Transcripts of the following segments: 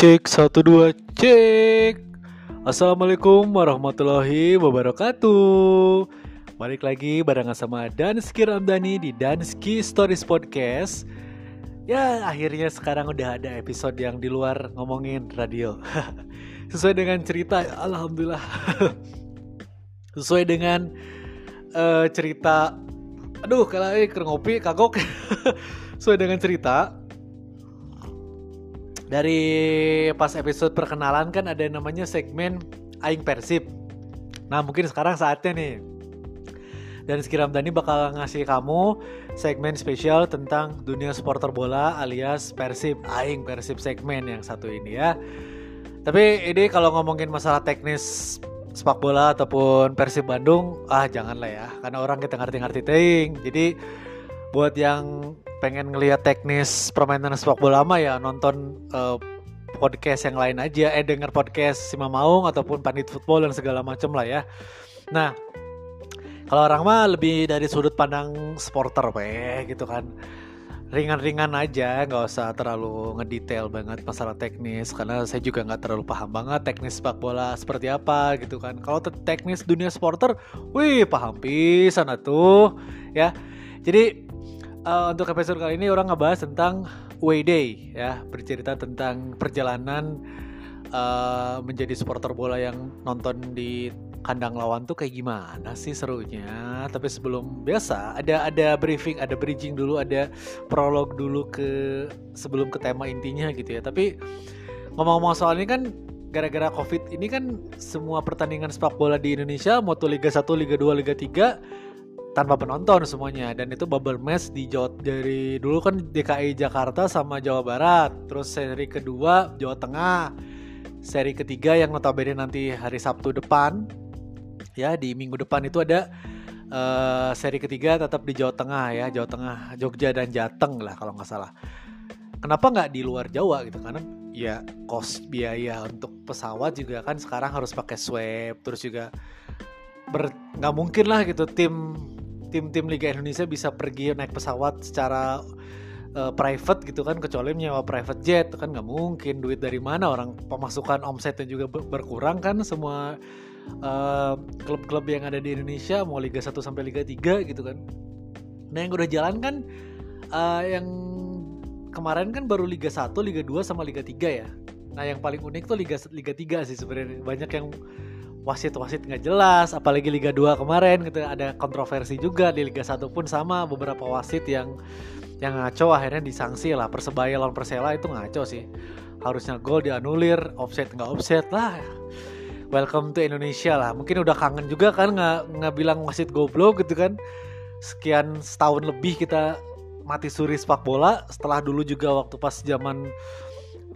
Cek satu dua cek. Assalamualaikum warahmatullahi wabarakatuh. Balik lagi barengan sama Danski Ramdhani di Danski Stories Podcast. Ya akhirnya sekarang udah ada episode yang di luar ngomongin radio. Sesuai dengan cerita, alhamdulillah. Sesuai dengan uh, cerita. Aduh, kalau ini ngopi kagok. Sesuai dengan cerita dari pas episode perkenalan kan ada yang namanya segmen Aing Persib. Nah mungkin sekarang saatnya nih. Dan Skiram Dani bakal ngasih kamu segmen spesial tentang dunia supporter bola alias Persib. Aing Persib segmen yang satu ini ya. Tapi ini kalau ngomongin masalah teknis sepak bola ataupun Persib Bandung, ah janganlah ya. Karena orang kita ngerti-ngerti ting. Jadi buat yang pengen ngelihat teknis permainan sepak bola lama ya nonton uh, podcast yang lain aja. Eh denger podcast Sima Maung ataupun Pandit Football dan segala macam lah ya. Nah kalau orang mah lebih dari sudut pandang supporter weh gitu kan. Ringan-ringan aja nggak usah terlalu ngedetail banget masalah teknis karena saya juga nggak terlalu paham banget teknis sepak bola seperti apa gitu kan. Kalau teknis dunia supporter wih paham pisan tuh ya. Jadi uh, untuk episode kali ini orang ngebahas tentang Way Day ya, bercerita tentang perjalanan uh, menjadi supporter bola yang nonton di kandang lawan tuh kayak gimana sih serunya. Tapi sebelum biasa ada ada briefing, ada bridging dulu, ada prolog dulu ke sebelum ke tema intinya gitu ya. Tapi ngomong-ngomong soal ini kan gara-gara Covid ini kan semua pertandingan sepak bola di Indonesia, mau tuh Liga 1, Liga 2, Liga 3 tanpa penonton semuanya. Dan itu bubble match di Jawa dari dulu kan DKI Jakarta sama Jawa Barat. Terus seri kedua Jawa Tengah. Seri ketiga yang notabene nanti hari Sabtu depan. Ya di minggu depan itu ada uh, seri ketiga tetap di Jawa Tengah ya. Jawa Tengah Jogja dan Jateng lah kalau nggak salah. Kenapa nggak di luar Jawa gitu? Karena ya kos biaya untuk pesawat juga kan sekarang harus pakai swab terus juga nggak mungkin lah gitu tim tim-tim Liga Indonesia bisa pergi naik pesawat secara uh, private gitu kan kecuali menyewa private jet kan nggak mungkin duit dari mana. Orang pemasukan omsetnya juga berkurang kan semua eh, klub-klub uh, yang ada di Indonesia mau Liga 1 sampai Liga 3 gitu kan. Nah yang udah jalan kan uh, yang kemarin kan baru Liga 1, Liga 2 sama Liga 3 ya. Nah yang paling unik tuh Liga Liga 3 sih sebenarnya. Banyak yang wasit-wasit nggak jelas apalagi Liga 2 kemarin gitu ada kontroversi juga di Liga 1 pun sama beberapa wasit yang yang ngaco akhirnya disanksi lah. Persebaya lawan Persela itu ngaco sih. Harusnya gol dianulir offset nggak offset lah. Welcome to Indonesia lah. Mungkin udah kangen juga kan nggak nggak bilang wasit goblok gitu kan. Sekian setahun lebih kita mati suri sepak bola. Setelah dulu juga waktu pas zaman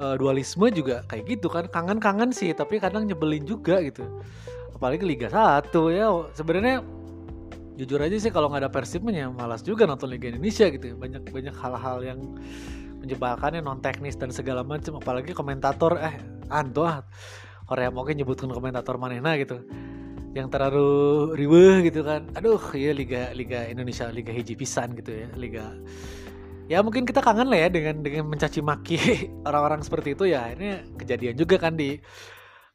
uh, dualisme juga kayak gitu kan. Kangen-kangen sih tapi kadang nyebelin juga gitu. Apalagi Liga 1 ya. Sebenarnya jujur aja sih kalau nggak ada persibnya malas juga nonton Liga Indonesia gitu. Banyak banyak hal-hal yang menyebalkannya non teknis dan segala macam. Apalagi komentator eh anto ah. Korea mungkin nyebutkan komentator manehna gitu. Yang terlalu riweh gitu kan. Aduh ya liga liga Indonesia liga hiji pisan gitu ya. Liga ya mungkin kita kangen lah ya dengan dengan mencaci maki orang-orang seperti itu. Ya ini kejadian juga kan di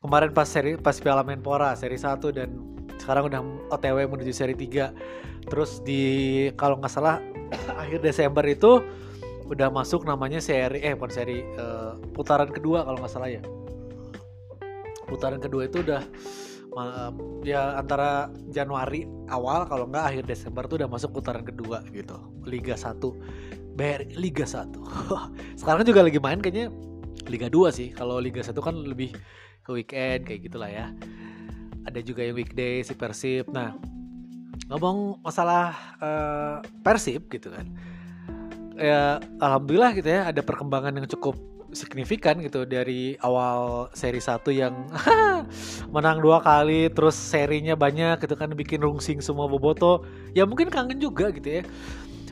kemarin pas seri pas Piala Menpora seri 1 dan sekarang udah OTW menuju seri 3 terus di kalau nggak salah akhir Desember itu udah masuk namanya seri eh bukan seri uh, putaran kedua kalau nggak salah ya. Putaran kedua itu udah ya antara Januari awal kalau nggak akhir Desember tuh udah masuk putaran kedua gitu Liga 1 BRI Liga 1 sekarang juga lagi main kayaknya Liga 2 sih. Kalau Liga 1 kan lebih ke weekend kayak gitulah ya. Ada juga yang weekday si Persib. Nah ngomong masalah uh, Persib gitu kan. Ya alhamdulillah gitu ya ada perkembangan yang cukup signifikan gitu dari awal seri 1 yang menang dua kali terus serinya banyak gitu kan bikin rungsing semua boboto. Ya mungkin kangen juga gitu ya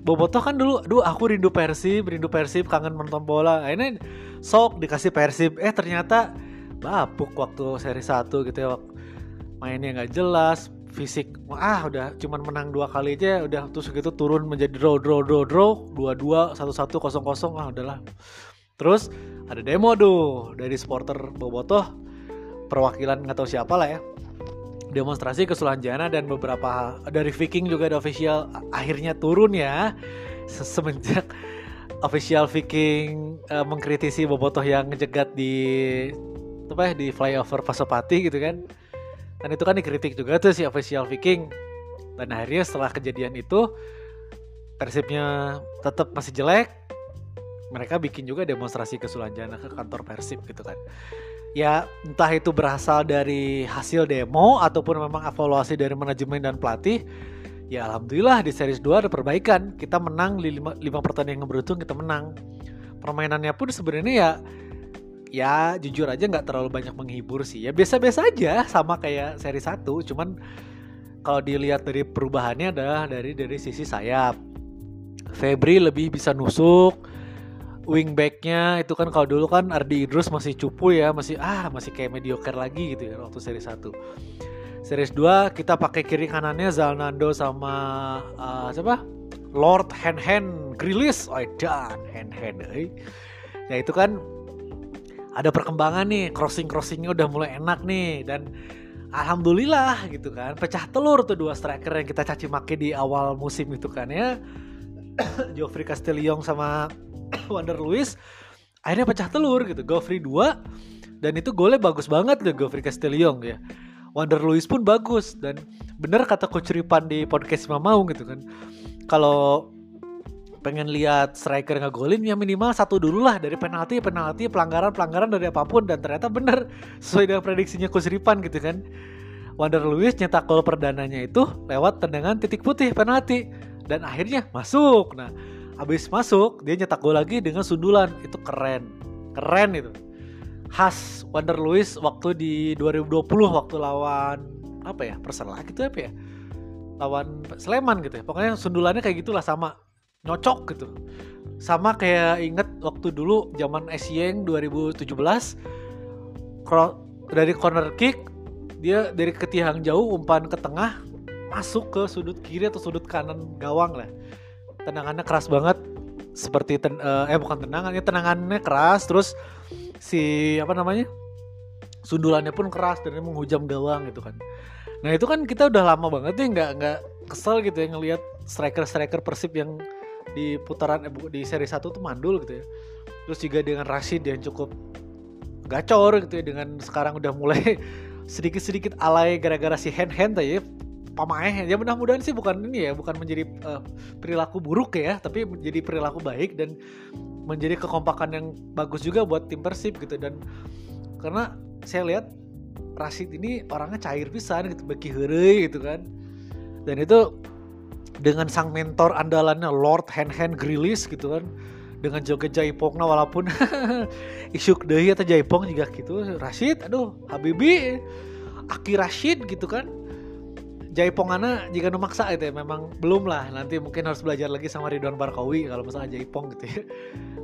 Bobotoh kan dulu, aduh aku rindu Persib, rindu Persib, kangen menonton bola. Ini sok dikasih Persib, eh ternyata bapuk waktu seri 1 gitu ya. Mainnya nggak jelas, fisik ah udah cuman menang dua kali aja udah terus gitu turun menjadi draw draw draw draw. Dua dua satu satu kosong kosong ah udahlah. Terus ada demo tuh dari supporter Bobotoh perwakilan nggak tahu siapa lah ya demonstrasi ke Sulanjana dan beberapa dari Viking juga ada official akhirnya turun ya. Semenjak official Viking uh, mengkritisi Bobotoh yang ngejegat di apa ya di flyover Pasopati gitu kan. Dan itu kan dikritik juga tuh si official Viking. Dan akhirnya setelah kejadian itu Persibnya tetap masih jelek mereka bikin juga demonstrasi ke Sulanjana ke kantor Persib gitu kan ya entah itu berasal dari hasil demo ataupun memang evaluasi dari manajemen dan pelatih ya alhamdulillah di series 2 ada perbaikan kita menang di 5, 5 pertandingan beruntun kita menang permainannya pun sebenarnya ya ya jujur aja nggak terlalu banyak menghibur sih ya biasa-biasa aja sama kayak seri 1 cuman kalau dilihat dari perubahannya adalah dari dari sisi sayap. Febri lebih bisa nusuk. Wingbacknya itu kan kalau dulu kan Ardi Idrus masih cupu ya, masih ah masih kayak mediocre lagi gitu ya waktu seri 1. Series 2 kita pakai kiri kanannya Zalnando sama uh, siapa? Lord Hand Hand Grilis. Oh, dan Hand Hand. Eh. Ya itu kan ada perkembangan nih, crossing-crossingnya udah mulai enak nih dan alhamdulillah gitu kan pecah telur tuh dua striker yang kita caci maki di awal musim itu kan ya Geoffrey Castellion sama Wander Luis akhirnya pecah telur gitu. Geoffrey 2 dan itu golnya bagus banget loh Geoffrey Castellion ya. Wander Luis pun bagus dan bener kata coach Ripan di podcast Mamau gitu kan. Kalau pengen lihat striker ngegolin ya minimal satu dulu lah dari penalti penalti pelanggaran pelanggaran dari apa pun dan ternyata bener sesuai dengan prediksinya Kusripan gitu kan. Wander Lewis nyetak gol perdananya itu lewat tendangan titik putih penalti dan akhirnya masuk. Nah habis masuk dia nyetak gol lagi dengan sundulan. Itu keren. Keren itu. Khas Wander Lewis waktu di 2020 waktu lawan apa ya Persela gitu apa ya? Lawan Sleman gitu ya. Pokoknya sundulannya kayak gitulah sama nyocok gitu. Sama kayak inget waktu dulu zaman Esieng 2017 dari corner kick dia dari ketiang jauh umpan ke tengah masuk ke sudut kiri atau sudut kanan gawang lah tendangannya keras banget. Seperti ten, uh, eh bukan tendangannya tendangannya keras terus si apa namanya sundulannya pun keras dan menghujam gawang gitu kan. Nah itu kan kita udah lama banget ya nggak nggak kesel gitu ya ngelihat striker striker persib yang di putaran eh, di seri 1 tuh mandul gitu ya. Terus juga dengan Rashid yang cukup gacor gitu ya dengan sekarang udah mulai sedikit-sedikit alay gara-gara si hand hand ya pamaeh ya. Mudah-mudahan sih bukan ini ya bukan menjadi uh, perilaku buruk ya tapi menjadi perilaku baik dan menjadi kekompakan yang bagus juga buat tim Persib gitu. Dan karena saya lihat Rashid ini orangnya cair pisan gitu bagi hari gitu kan. Dan itu dengan sang mentor andalannya Lord Hand Hand Grilis gitu kan dengan joget Jaipongna walaupun isuk deui atau Jaipong juga gitu. Rashid aduh Habibi Aki Rashid gitu kan Jaipongana jika nu maksa itu ya memang belum lah. Nanti mungkin harus belajar lagi sama Ridwan Barkawi kalau misalnya Jaipong gitu ya.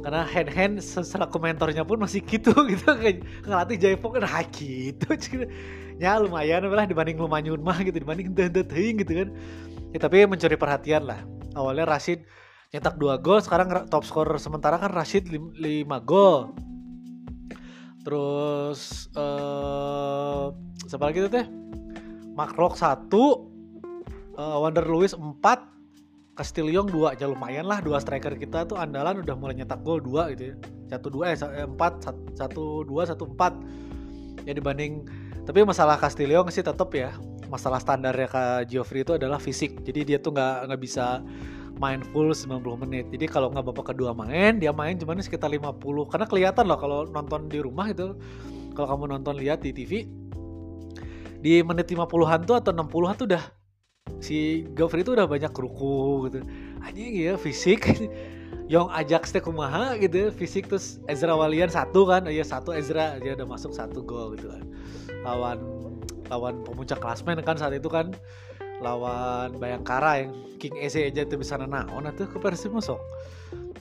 Karena hand hand selaku mentornya pun masih gitu gitu. Kayak ngelatih Jaipong kan gitu ya lumayan lah dibanding lumayan mah gitu dibanding deh gitu kan. Ya, tapi mencuri perhatian lah. Awalnya Rashid nyetak dua gol sekarang top scorer sementara kan Rashid 5 gol. Terus uh, siapa lagi tuh teh Makrok 1 uh, Wander Lewis 4 Castillion 2 aja lumayan lah dua striker kita tuh andalan udah mulai nyetak gol 2 gitu ya satu dua eh empat satu dua satu empat ya dibanding tapi masalah Castillion sih tetap ya masalah standarnya Kak Geoffrey itu adalah fisik. Jadi dia tuh nggak nggak bisa main full 90 menit. Jadi kalau nggak bapak kedua main, dia main cuma sekitar 50. Karena kelihatan loh kalau nonton di rumah itu kalau kamu nonton lihat di TV di menit 50-an tuh atau 60-an tuh udah si Geoffrey itu udah banyak ruku gitu. Aja ya fisik. Yong ajak teh kumaha gitu fisik terus Ezra Walian satu kan iya satu Ezra dia udah masuk satu gol gitu kan. Lawan lawan pemuncak klasmen kan saat itu kan. Lawan Bayangkara yang King Eze aja tuh bisa naon tuh ke Persib masuk.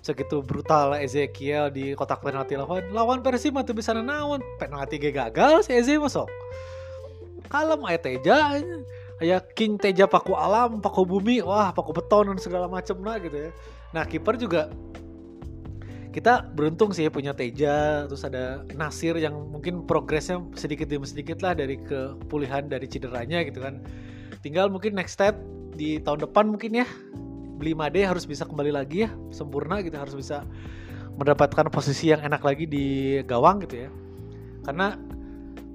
Segitu brutal Ezekiel di kotak penalti lawan lawan Persib tuh bisa naon penalti gagal si Eze masuk kalem ayat Teja ya King Teja paku alam paku bumi wah paku beton dan segala macem lah gitu ya. Nah kiper juga kita beruntung sih punya Teja terus ada Nasir yang mungkin progresnya sedikit demi sedikit lah dari kepulihan dari cederanya gitu kan. Tinggal mungkin next step di tahun depan mungkin ya beli Made harus bisa kembali lagi ya sempurna gitu harus bisa mendapatkan posisi yang enak lagi di gawang gitu ya. Karena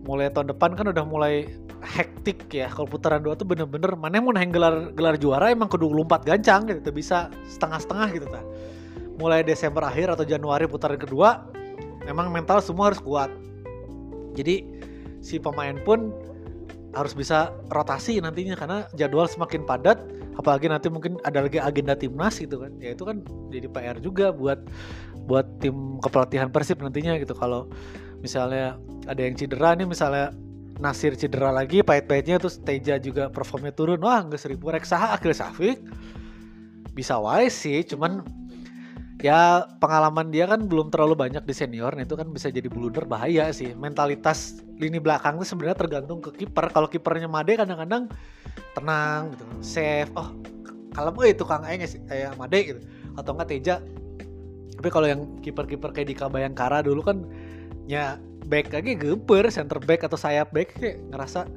mulai tahun depan kan udah mulai hektik ya. Kalau putaran dua tuh bener-bener mana mau naik gelar gelar juara emang kudu lompat gancang gitu bisa setengah-setengah gitu ta mulai Desember akhir atau Januari putaran kedua memang mental semua harus kuat. Jadi si pemain pun harus bisa rotasi nantinya karena jadwal semakin padat apalagi nanti mungkin ada lagi agenda timnas gitu kan. Ya itu kan jadi PR juga buat buat tim kepelatihan Persib nantinya gitu. Kalau misalnya ada yang cedera nih misalnya Nasir cedera lagi pahit-pahitnya terus Teja juga performnya turun wah nggak seribu reksaha akhir Safik bisa wise sih cuman ya pengalaman dia kan belum terlalu banyak di senior nah itu kan bisa jadi blunder bahaya sih. Mentalitas lini belakang tuh sebenarnya tergantung ke kiper. Kalau kipernya Made kadang-kadang tenang gitu safe oh oh itu Kang Aing kayak Made gitu. Atau enggak Teja. Tapi kalau yang kiper-kiper kayak di Kabayangkara dulu kan ya back lagi geber center back atau sayap back kayak ngerasa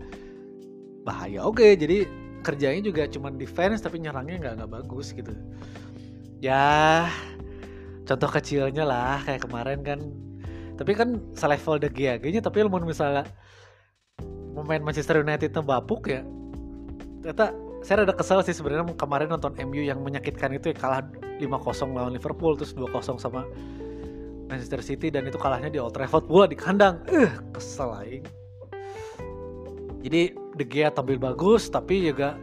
bahaya. Oke okay, jadi kerjanya juga cuma defense tapi nyerangnya nggak nggak bagus gitu. Ya contoh kecilnya lah kayak kemarin kan. Tapi kan selevel De Gea nya tapi mau misalnya pemain Manchester United bapuk ya ternyata saya rada kesel sih sebenarnya kemarin nonton MU yang menyakitkan itu ya kalah 5-0 lawan Liverpool terus 2-0 sama Manchester City dan itu kalahnya di Old Trafford pula di kandang. Eh, kesel aing. Jadi De Gea tampil bagus tapi juga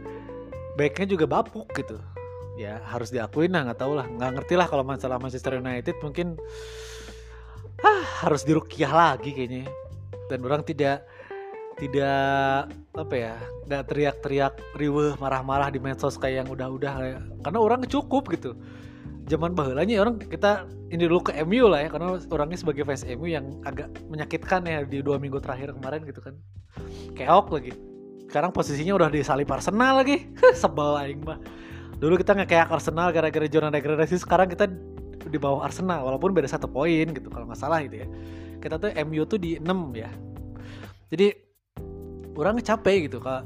backnya juga bapuk gitu. Ya harus diakuin lah nggak tahu lah nggak ngerti lah kalau masalah Manchester United mungkin ah, harus dirukiah lagi kayaknya dan orang tidak tidak apa ya nggak teriak-teriak riweh marah-marah di medsos kayak yang udah-udah karena orang cukup gitu zaman bahulanya orang kita ini dulu ke MU lah ya karena orangnya sebagai fans MU yang agak menyakitkan ya di dua minggu terakhir kemarin gitu kan. Keok lagi. Sekarang posisinya udah di salib Arsenal lagi. Sebel aing mah. Dulu kita nggak kayak Arsenal gara-gara zona degradasi sekarang kita di bawah Arsenal walaupun beda satu poin gitu kalau nggak salah gitu ya. Kita tuh MU tuh di 6 ya. Jadi orang capek gitu kak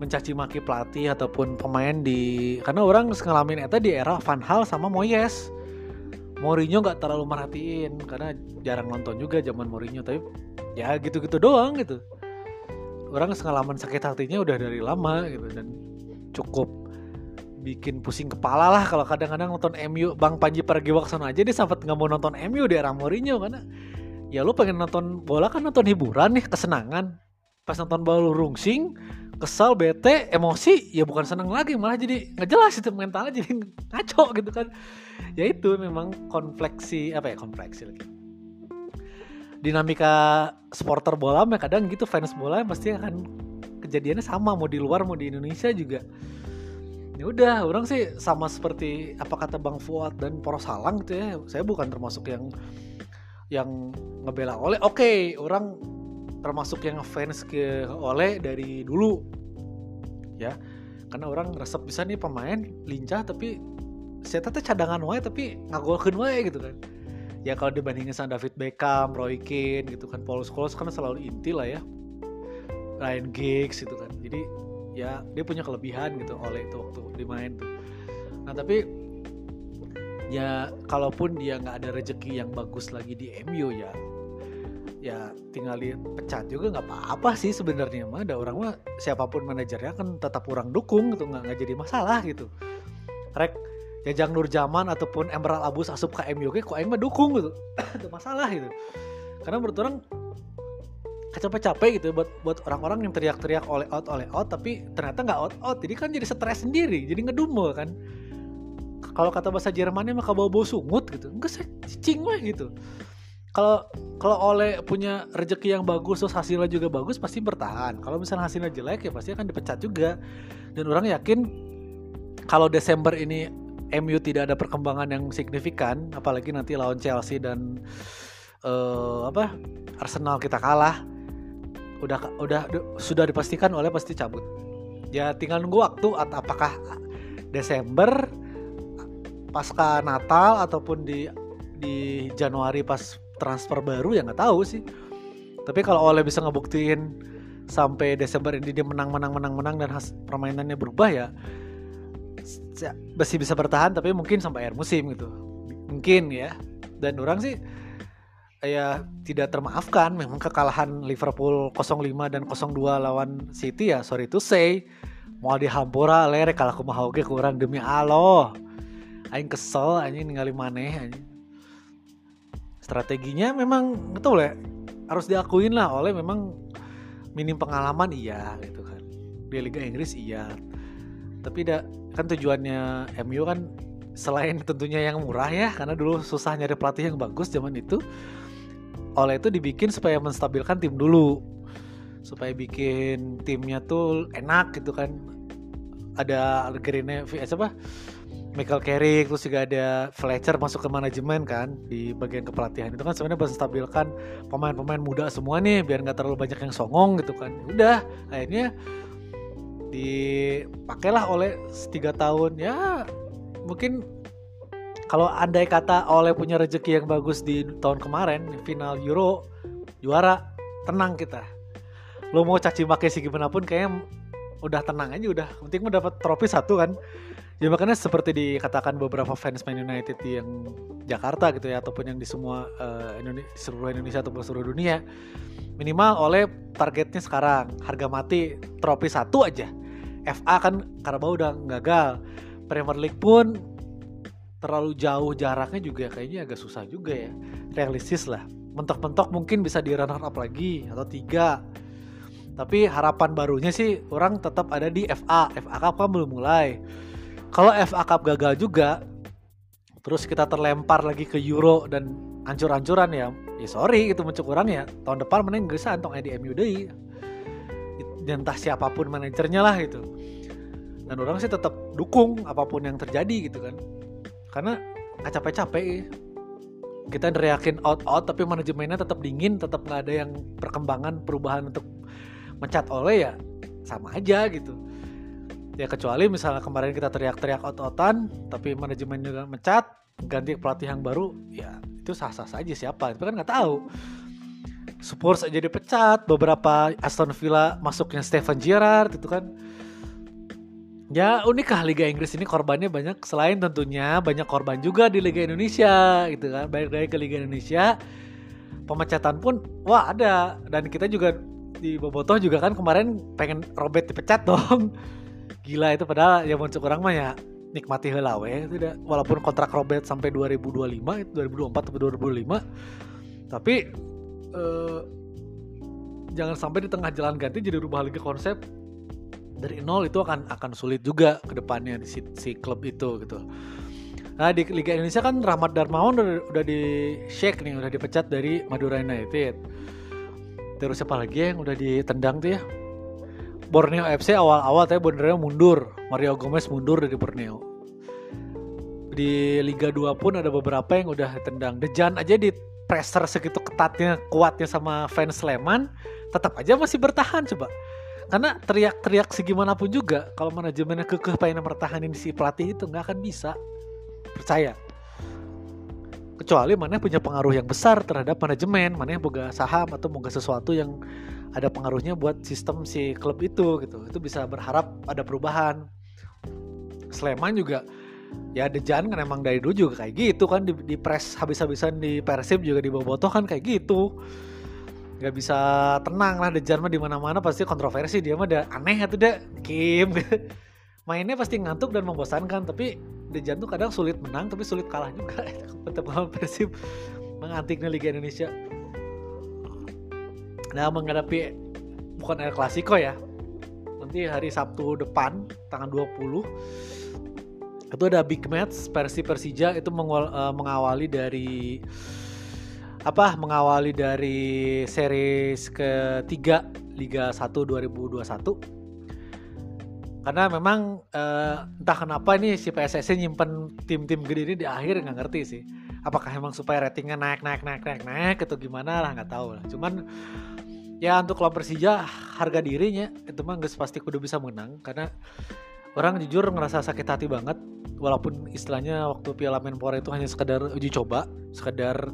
mencaci maki pelatih ataupun pemain di karena orang ngalamin itu di era Van Hal sama Moyes. Mourinho nggak terlalu merhatiin karena jarang nonton juga zaman Mourinho tapi ya gitu-gitu doang gitu. Orang pengalaman sakit hatinya udah dari lama gitu dan cukup bikin pusing kepala lah kalau kadang-kadang nonton MU Bang Panji Pragiwaksono aja dia sempat nggak mau nonton MU di era Mourinho karena ya lu pengen nonton bola kan nonton hiburan nih kesenangan. Pas nonton bola rungsing kesal bete emosi ya bukan seneng lagi malah jadi nggak jelas itu mentalnya jadi ngaco gitu kan. Ya itu memang konfleksi apa ya konfleksi lagi. Dinamika supporter bola ya kadang gitu fans bola pasti akan kejadiannya sama mau di luar mau di Indonesia juga. Ya udah orang sih sama seperti apa kata Bang Fuad dan Poros Salang gitu ya saya bukan termasuk yang yang ngebela oleh. Oke okay, orang termasuk yang fans ke oleh dari dulu. Ya karena orang resep bisa nih pemain lincah tapi saya tetap cadangan wae tapi ngagolkeun wae gitu kan. Ya kalau dibandingin sama David Beckham, Roy Keane gitu kan Paul Scholes kan selalu inti lah ya. Ryan Giggs gitu kan. Jadi ya dia punya kelebihan gitu oleh itu waktu dimain tuh. Nah tapi ya kalaupun dia nggak ada rezeki yang bagus lagi di MU ya ya tinggal dipecat juga nggak apa-apa sih sebenarnya mah. Ada orang mah siapa pun manajernya kan tetap orang dukung gitu nggak jadi masalah gitu. Rek Jajang Nur Zaman ataupun Emerald Abus asup ke MU kok aing dukung gitu? Ada masalah gitu. Karena menurut orang capek-capek gitu buat buat orang-orang yang teriak-teriak oleh out oleh out tapi ternyata nggak out out. Jadi kan jadi stres sendiri jadi ngedumel kan. Kalau kata bahasa Jermannya mah bau bau sungut gitu. Enggak sih cicing mah gitu kalau kalau oleh punya rezeki yang bagus terus hasilnya juga bagus pasti bertahan. Kalau misalnya hasilnya jelek ya pasti akan dipecat juga. Dan orang yakin kalau Desember ini MU tidak ada perkembangan yang signifikan apalagi nanti lawan Chelsea dan uh, apa Arsenal kita kalah udah udah sudah dipastikan oleh pasti cabut. Ya tinggal nunggu waktu atau apakah Desember pasca Natal ataupun di di Januari pas transfer baru ya nggak tahu sih. Tapi kalau Ole bisa ngebuktiin sampai Desember ini dia menang menang menang menang dan has, permainannya berubah ya masih bisa bertahan tapi mungkin sampai akhir musim gitu. Mungkin ya. Dan orang sih ya tidak termaafkan. Memang kekalahan Liverpool 05 dan 02 lawan City ya sorry to say. Mau dihampura lerek kalau aku mau kurang demi Allah. Aing kesel anjing ninggalin maneh anjing strateginya memang betul ya. Harus diakuin lah oleh memang minim pengalaman iya gitu kan. Di Liga Inggris iya. Tapi da, kan tujuannya MU kan selain tentunya yang murah ya karena dulu susah nyari pelatih yang bagus zaman itu oleh itu dibikin supaya menstabilkan tim dulu. Supaya bikin timnya tuh enak gitu kan. Ada Algerine eh, siapa Michael Carrick terus juga ada Fletcher masuk ke manajemen kan di bagian kepelatihan. Itu kan sebenarnya menstabilkan pemain-pemain muda semua nih biar nggak terlalu banyak yang songong gitu kan. Udah akhirnya dipakailah oleh tiga tahun. Ya mungkin kalau andai kata oleh punya rezeki yang bagus di tahun kemarin final Euro juara tenang kita. Lo mau caci maki sih gimana pun kayaknya udah tenang aja udah. Penting dapat trofi satu kan ya makanya seperti dikatakan beberapa fans Man United yang Jakarta gitu ya ataupun yang di semua uh, Indonesia, seluruh Indonesia ataupun seluruh dunia minimal oleh targetnya sekarang. Harga mati trofi satu aja. FA kan Carabao udah gagal. Premier League pun terlalu jauh jaraknya juga kayaknya agak susah juga ya. Realistis lah. Mentok-mentok mungkin bisa di runner up lagi atau tiga. Tapi harapan barunya sih orang tetap ada di FA FA Cup kan belum mulai kalau FA Cup gagal juga terus kita terlempar lagi ke Euro dan ancur-ancuran ya ya sorry itu mencuk orang ya tahun depan mending gak bisa antong di MU deh entah siapa pun manajernya lah gitu. Dan orang sih tetap dukung apa pun yang terjadi gitu kan. Karena nggak capek-capek kita neriakin out out tapi manajemennya tetap dingin tetap nggak ada yang perkembangan perubahan untuk mencat oleh ya sama aja gitu ya kecuali misalnya kemarin kita teriak-teriak out-outan tapi manajemen juga mencat ganti pelatih yang baru ya itu sah-sah saja siapa. Itu kan nggak tahu. Spurs aja dipecat beberapa Aston Villa masuknya Steven Gerrard itu kan. Ya unik lah Liga Inggris ini korbannya banyak. Selain tentunya banyak korban juga di Liga Indonesia gitu kan. Baik dari ke Liga Indonesia. Pemecatan pun wah ada. Dan kita juga di Bobotoh juga kan kemarin pengen Robert dipecat dong gila itu padahal ya muncul orang mah ya nikmati helawe tidak walaupun kontrak Robert sampai 2025 itu 2024 atau 2025 tapi eh, jangan sampai di tengah jalan ganti jadi rubah lagi konsep dari nol itu akan akan sulit juga ke depannya di si, si klub itu gitu. Nah di Liga Indonesia kan Rahmat Darmawan udah, udah di shake nih, udah dipecat dari Madura United. Terus siapa lagi yang udah ditendang tuh ya? Borneo FC awal-awal tapi Borneo mundur. Mario Gomez mundur dari Borneo. Di Liga 2 pun ada beberapa yang udah tendang. Dejan aja di pressure segitu ketatnya, kuatnya sama fans Sleman, tetap aja masih bertahan coba karena teriak-teriak segimanapun juga kalau manajemennya kekeh pengen mempertahankan si pelatih itu nggak akan bisa percaya kecuali mana punya pengaruh yang besar terhadap manajemen mana yang boga saham atau boga sesuatu yang ada pengaruhnya buat sistem si klub itu gitu. Itu bisa berharap ada perubahan. Sleman juga ya Dejan kan emang dari dulu juga kayak gitu kan di, di press habis-habisan di Persib juga di Bobotoh kan kayak gitu. Nggak bisa tenang lah Dejan mah di mana-mana pasti kontroversi dia mah ada aneh atau deh Kim? Mainnya pasti ngantuk dan membosankan tapi Dejan tuh kadang sulit menang tapi sulit kalah juga. Tetap Persib mengantiknya Liga Indonesia nah menghadapi bukan El Clasico ya. Nanti hari Sabtu depan tanggal 20 itu ada big match Persi Persija. Itu eh, mengawali dari apa mengawali dari series ketiga Liga 1 2021 karena memang uh, entah kenapa ini si PSSI nyimpen tim-tim gede ini di akhir nggak ngerti sih. Apakah emang supaya ratingnya naik naik naik naik naik atau gimana lah nggak tahu lah. Cuman ya untuk klub Persija harga dirinya itu mah nggak pasti kudu bisa menang karena orang jujur ngerasa sakit hati banget walaupun istilahnya waktu Piala Menpora itu hanya sekedar uji coba sekedar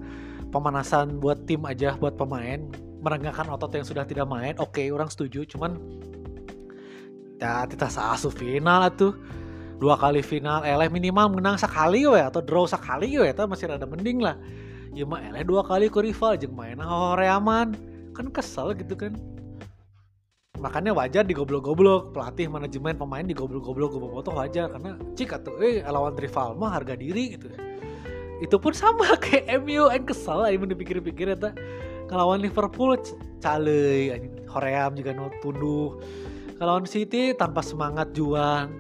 pemanasan buat tim aja buat pemain merenggakan otot yang sudah tidak main oke okay, orang setuju cuman ya kita seasu final tuh dua kali final eleh minimal menang sekali we atau draw sekali we itu masih rada mending lah. Ya mah eleh dua kali ke rival jeng main horeaman kan kesel gitu kan. Makanya wajar digoblok-goblok pelatih manajemen pemain digoblok-goblok gue foto wajar. Karena cik atau eh lawan rival mah harga diri gitu. Itu pun sama kayak MU yang kesel aja dipikir-pikir ya ngelawan Liverpool cale Hoream juga tunduh. Kalau City tanpa semangat juang.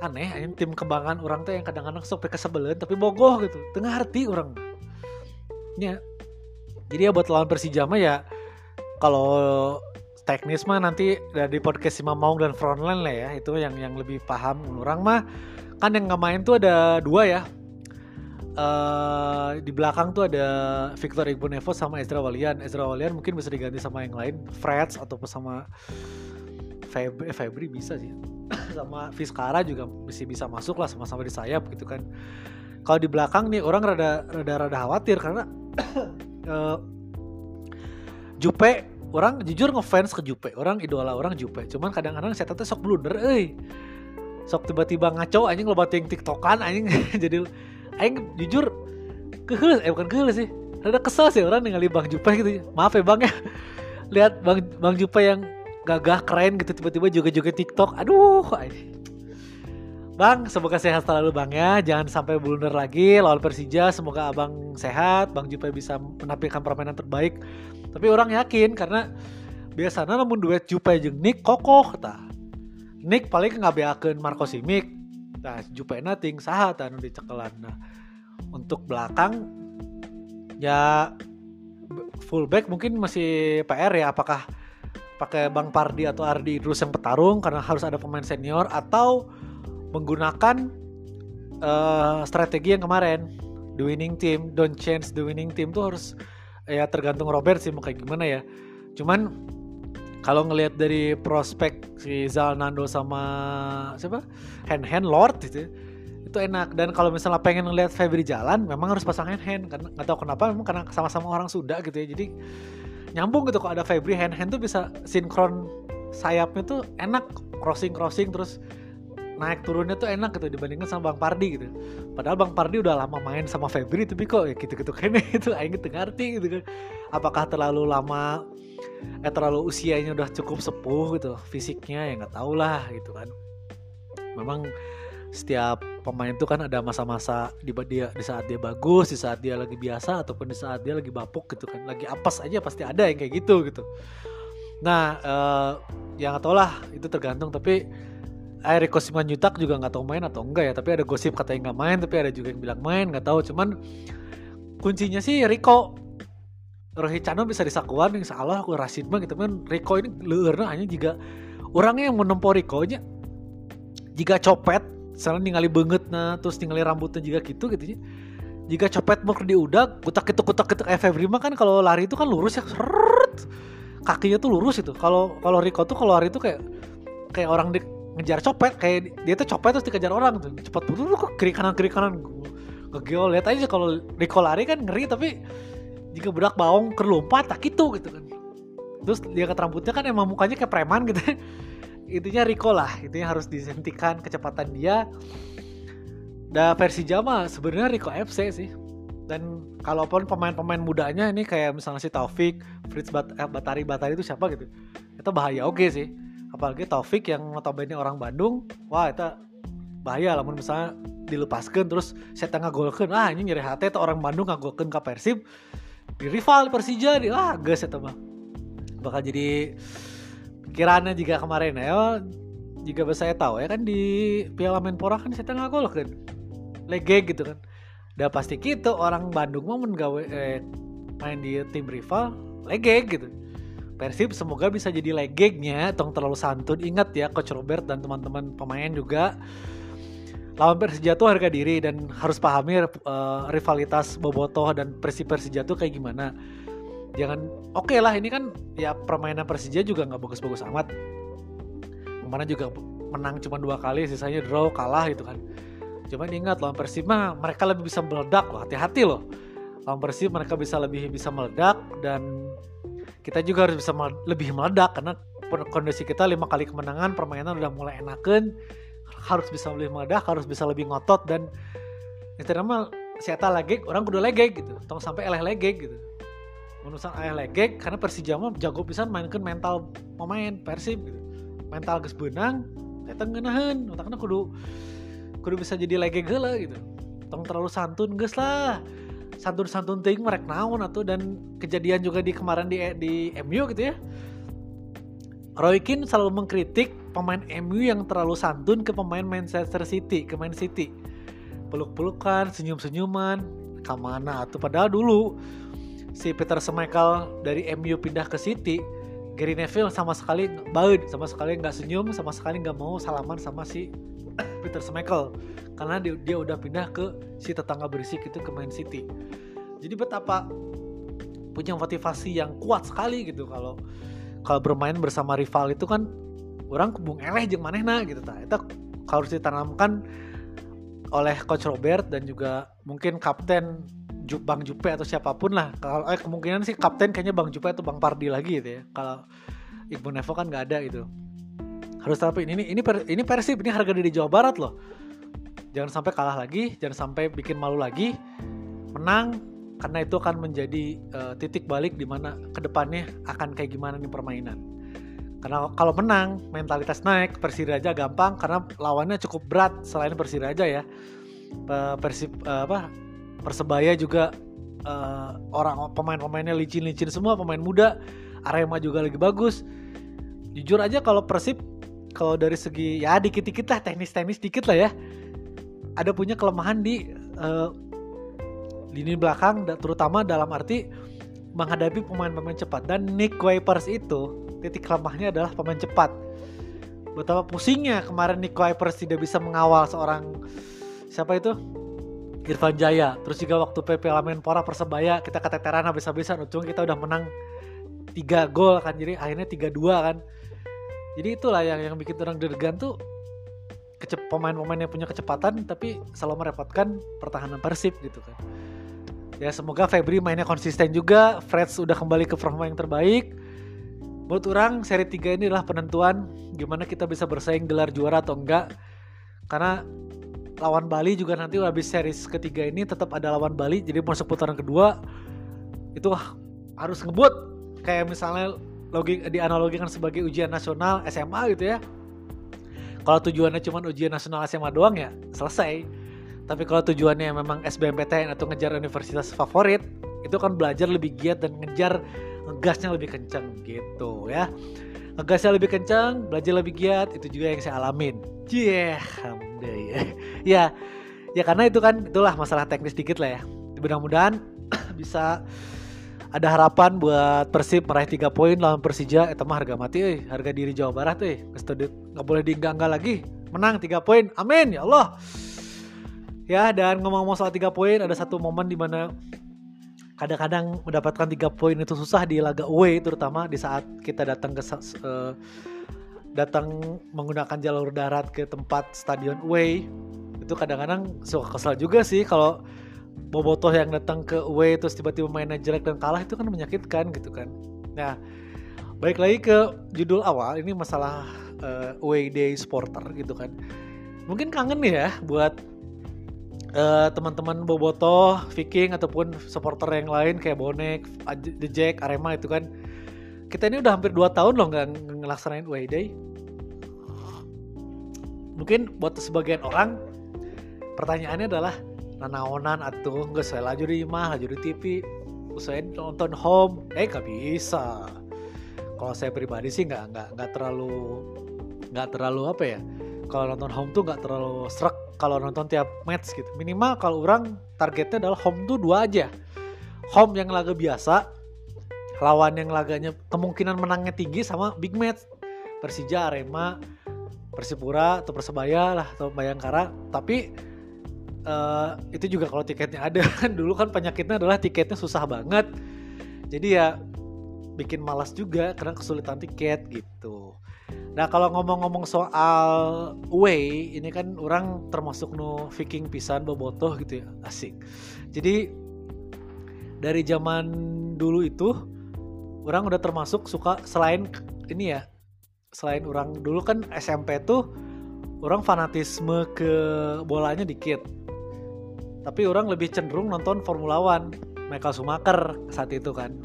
Aneh ini tim kebanggaan orang tuh yang kadang-kadang sok kesebelen tapi bogoh gitu. Tengah hati orang. Ya. Jadi ya buat lawan Persija mah ya kalau teknis mah nanti dari podcast Sima Maung dan Frontline lah ya. Itu yang yang lebih paham. Orang mah kan yang nggak main tuh ada dua ya. Uh, di belakang tuh ada Victor Igbonevo sama Ezra Walian. Ezra Walian mungkin bisa diganti sama yang lain. Freds ataupun sama Febri, eh, Febri bisa sih. Sama Fiskara juga masih bisa masuk lah sama-sama di sayap gitu kan. Kalau di belakang nih orang rada rada rada khawatir karena uh, Jupe orang jujur ngefans ke Jupe. Orang idola orang Jupe. Cuman kadang-kadang saya teteh sok blunder eh sok tiba-tiba ngaco anjing lo bating tiktokan anjing. Jadi aing jujur kehel eh bukan kehel sih. Rada kesel sih orang ningali Bang Jupe gitu. Maaf ya Bang ya. Lihat Bang Bang Jupe yang gagah keren gitu tiba-tiba juga juga TikTok. Aduh Bang semoga sehat selalu Bang ya. Jangan sampai blunder lagi. Lawan Persija semoga Abang sehat. Bang Jupe bisa menampilkan permainan terbaik tapi orang yakin karena biasanya namun duet Jupe jeung Nick kokoh ta Nick paling ngabeakeun Marco Simic. Nah Jupe nating saha anu dicekelan. Nah untuk belakang ya fullback mungkin masih PR ya apakah pakai Bang Pardi atau Ardi Idrus yang petarung karena harus ada pemain senior atau menggunakan uh, strategi yang kemarin. The winning team don't change the winning team tuh harus ya tergantung Robert sih mau kayak gimana ya. Cuman kalau ngelihat dari prospek si Zalnando sama siapa? Hand hand Lord gitu itu enak. Dan kalau misalnya pengen ngelihat Febri jalan memang harus pasang hand hand karena nggak tahu kenapa memang karena sama-sama orang Sunda gitu ya. Jadi nyambung gitu kok ada Febri hand hand tuh bisa sinkron sayapnya tuh enak. Crossing crossing terus naik turunnya tuh enak gitu dibandingkan sama Bang Pardi gitu. Padahal Bang Pardi udah lama main sama Febri tapi kok ya gitu-gitu kayaknya itu aing gitu ngerti gitu kan. Apakah terlalu lama eh terlalu usianya udah cukup sepuh gitu fisiknya ya nggak tahu lah gitu kan. Memang setiap pemain itu kan ada masa-masa di dia di saat dia bagus, di saat dia lagi biasa ataupun di saat dia lagi bapuk gitu kan, lagi apes aja pasti ada yang kayak gitu gitu. Nah, uh, yang tau lah itu tergantung tapi Eriko Simanjutak juga nggak tahu main atau enggak ya, tapi ada gosip katanya nggak main, tapi ada juga yang bilang main nggak tahu. Cuman kuncinya sih Riko Rohit Chano bisa disakuan yang salah aku Rashid mah gitu. Kan Riko ini leurna hanya jika orangnya yang menempuh Riko nya jika copet misalnya ningali banget nah terus ningali rambutnya juga gitu gitu ya jika copet mau di udah kutak itu kutak itu FF Rima kan kalau lari itu kan lurus ya kakinya tuh lurus itu. Kalau kalau Rico tuh kalau lari itu kayak kayak orang di, ngejar copet kayak dia tuh copet terus dikejar orang tuh. Cepat tuh kok kiri kanan kiri kanan? Ngegeo lihat aja kalau Rico lari kan ngeri tapi jika berak baung kerlompat tak gitu gitu kan. Terus dia ke rambutnya kan emang mukanya kayak preman gitu. Intinya Rico lah intinya harus dihentikan kecepatan dia. Da versi Jama sebenarnya Rico FC sih. Dan kalaupun pemain-pemain mudanya ini kayak misalnya si Taufik, Fritz Bat eh, Batari Batari itu siapa gitu itu bahaya oke okay sih apalagi Taufik yang notabene orang Bandung wah itu bahaya lah misalnya dilepaskan terus saya tengah golkan ah ini nyeri hati tuh orang Bandung ngagolkan ke Persib di rival Persija di ah gas itu mah. Bakal jadi pikirannya jika kemarin ya jika saya tahu ya kan di Piala Menpora kan saya tengah gol kan lege gitu kan. Udah pasti gitu orang Bandung mau eh, main di tim rival lege gitu Persib semoga bisa jadi legegnya tong terlalu santun. Ingat ya coach Robert dan teman-teman pemain juga. Lawan Persija tuh harga diri dan harus pahami uh, rivalitas Bobotoh dan Persib Persija tuh kayak gimana. Jangan oke okay lah ini kan ya permainan Persija juga nggak bagus-bagus amat. Ke mana juga menang cuma dua kali sisanya draw kalah gitu kan. Cuman ingat lawan Persib mah mereka lebih bisa meledak. Loh hati-hati loh. Lawan Persib mereka bisa lebih bisa meledak dan kita juga harus bisa lebih meledak karena kondisi kita lima kali kemenangan permainan udah mulai enakan. Harus bisa lebih meledak harus bisa lebih ngotot dan itu siapa lagi orang kudu legek gitu. Tong sampai eleh legek gitu. Menusan ayah legek karena Persija mah jago pisan mainkan mental pemain Persib gitu. mental ges benang kita ngenahan otaknya kudu kudu bisa jadi legek lah gitu. Tong terlalu santun ges lah santun santun ting merek naon atau dan kejadian juga di kemarin di di MU gitu ya. Roy Keane selalu mengkritik pemain MU yang terlalu santun ke pemain Manchester City ke Man City. Peluk-pelukan senyum-senyuman ke mana atau padahal dulu si Peter Schmeichel dari MU pindah ke City Gary Neville sama sekali baud sama sekali nggak senyum sama sekali nggak mau salaman sama si Peter Schmeichel karena dia, dia udah pindah ke si tetangga berisik itu ke Man City jadi betapa punya motivasi yang kuat sekali gitu kalau kalau bermain bersama rival itu kan orang kebung eleh jeng manehna gitu ta itu harus ditanamkan oleh coach Robert dan juga mungkin kapten Bang Jupe atau siapa pun lah. Kalau eh, kemungkinan sih kapten kayaknya Bang Jupe atau Bang Pardi lagi gitu ya. Kalau Ibu Nevo kan nggak ada gitu. Harus tapi ini ini ini Persib ini harga diri Jawa Barat loh. Jangan sampai kalah lagi, jangan sampai bikin malu lagi. Menang karena itu akan menjadi uh, titik balik di mana ke depannya akan kayak gimana nih permainan. Karena kalau menang mentalitas naik Persiraja gampang karena lawannya cukup berat selain Persiraja ya. Persib uh, apa Persebaya juga uh, orang pemain-pemainnya licin-licin semua, pemain muda. Arema juga lagi bagus. Jujur aja kalau Persib kalau dari segi ya dikit-dikit lah teknis-teknis dikit lah ya. Ada punya kelemahan di uh, lini belakang terutama dalam arti menghadapi pemain-pemain cepat. Dan Nick Wipers itu titik lemahnya adalah pemain cepat. Betapa pusingnya kemarin Nick Wipers tidak bisa mengawal seorang siapa itu? Irfan Jaya. Terus juga waktu PP Pora Persebaya kita keteteran habis-habisan. Ujung kita udah menang tiga gol kan jadi akhirnya tiga dua kan jadi itulah yang yang bikin orang deg tuh kecep pemain-pemain yang punya kecepatan tapi selalu merepotkan pertahanan Persib gitu kan. Ya semoga Febri mainnya konsisten juga Freds udah kembali ke forma yang terbaik. Buat orang seri 3 ini adalah penentuan gimana kita bisa bersaing gelar juara atau enggak. Karena lawan Bali juga nanti habis series ketiga ini tetap ada lawan Bali jadi masuk putaran kedua itu harus ngebut. Kayak misalnya logik dianalogikan sebagai ujian nasional SMA gitu ya. Kalau tujuannya cuma ujian nasional SMA doang ya selesai. Tapi kalau tujuannya memang SBMPTN atau ngejar universitas favorit itu kan belajar lebih giat dan ngejar ngegasnya lebih kenceng gitu ya. Ngegasnya lebih kencang belajar lebih giat itu juga yang saya alamin. Yeah ya ya ya karena itu kan itulah masalah teknis dikit lah ya. Mudah-mudahan bisa ada harapan buat Persib meraih 3 poin lawan Persija? Itu mah harga mati eh. Harga diri Jawa Barat eh. Nggak boleh dienggak-enggak lagi. Menang 3 poin. Amin ya Allah. Ya dan ngomong-ngomong soal 3 poin ada satu momen di mana kadang-kadang mendapatkan tiga poin itu susah di laga away terutama di saat kita datang ke uh, datang menggunakan jalur darat ke tempat stadion away. Itu kadang-kadang suka kesal juga sih kalau bobotoh yang datang ke away terus tiba-tiba mainnya jelek dan kalah itu kan menyakitkan gitu kan. Nah baik lagi ke judul awal ini masalah uh, away day supporter gitu kan. Mungkin kangen ya buat uh, teman-teman bobotoh Viking ataupun supporter yang lain kayak bonek The Jack Arema itu kan. Kita ini udah hampir 2 tahun loh nggak ngelaksanain away day. Mungkin buat sebagian orang pertanyaannya adalah nanaonan atau nggak saya laju di rumah laju di TV saya nonton home eh gak bisa. Kalau saya pribadi sih nggak nggak nggak terlalu nggak terlalu apa ya kalau nonton home tuh nggak terlalu serak kalau nonton tiap match gitu. Minimal kalau orang targetnya adalah home tuh dua aja. Home yang laga biasa lawan yang laganya kemungkinan menangnya tinggi sama big match. Persija Arema Persipura atau Persebaya lah atau Bayangkara. Tapi uh, itu juga kalau tiketnya ada. Kan dulu kan penyakitnya adalah tiketnya susah banget. Jadi ya bikin malas juga karena kesulitan tiket gitu. Nah kalau ngomong-ngomong soal way ini kan orang termasuk no Viking pisan bobotoh gitu ya. Asik. Jadi dari zaman dulu itu orang udah termasuk suka selain ini ya selain orang dulu kan SMP tuh orang fanatisme ke bolanya dikit tapi orang lebih cenderung nonton Formula One Michael Schumacher saat itu kan.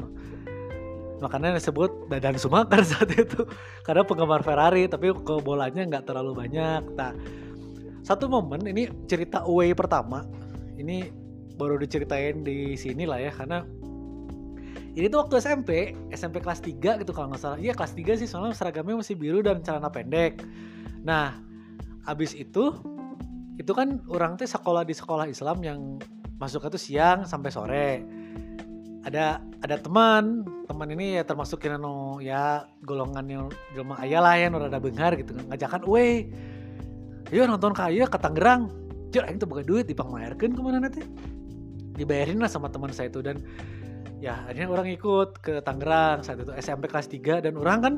Makanya disebut Dadan Sumaker saat itu. Karena penggemar Ferrari tapi ke bolanya nggak terlalu banyak. Nah satu momen ini cerita away pertama. Ini baru diceritain di sini lah ya karena ini tuh waktu SMP SMP kelas 3 gitu kalau nggak salah. Iya kelas 3 sih soalnya seragamnya masih biru dan celana pendek. Nah abis itu itu kan orang tuh sekolah di sekolah Islam yang masuknya tuh siang sampai sore. Ada ada teman teman ini ya termasuk yang no ya golongan yang jelma ayah lah ya ada bengar gitu kan ngajakan we ayo nonton kaya ke Tangerang. Cur itu bukan duit dipangmayarkan ke mana nanti dibayarin lah sama teman saya itu dan ya akhirnya orang ikut ke Tangerang saat itu SMP kelas 3 dan orang kan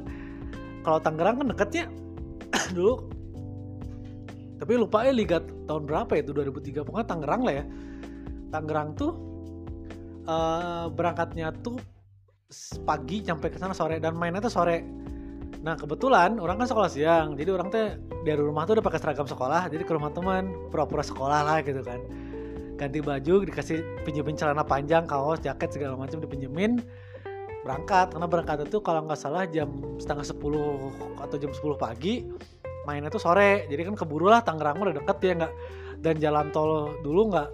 kalau Tangerang kan deketnya dulu tapi lupa ya liga tahun berapa ya itu 2003 pokoknya Tangerang lah ya Tangerang tuh uh, berangkatnya tuh pagi sampai ke sana sore dan mainnya tuh sore. Nah kebetulan orang kan sekolah siang, jadi orang teh dari rumah tuh udah pakai seragam sekolah, jadi ke rumah teman pura-pura sekolah lah gitu kan. Ganti baju, dikasih pinjemin celana panjang, kaos, jaket segala macam dipinjemin berangkat karena berangkat itu kalau nggak salah jam setengah sepuluh atau jam sepuluh pagi mainnya tuh sore. Jadi kan keburu lah Tangerang udah deket ya nggak dan jalan tol dulu nggak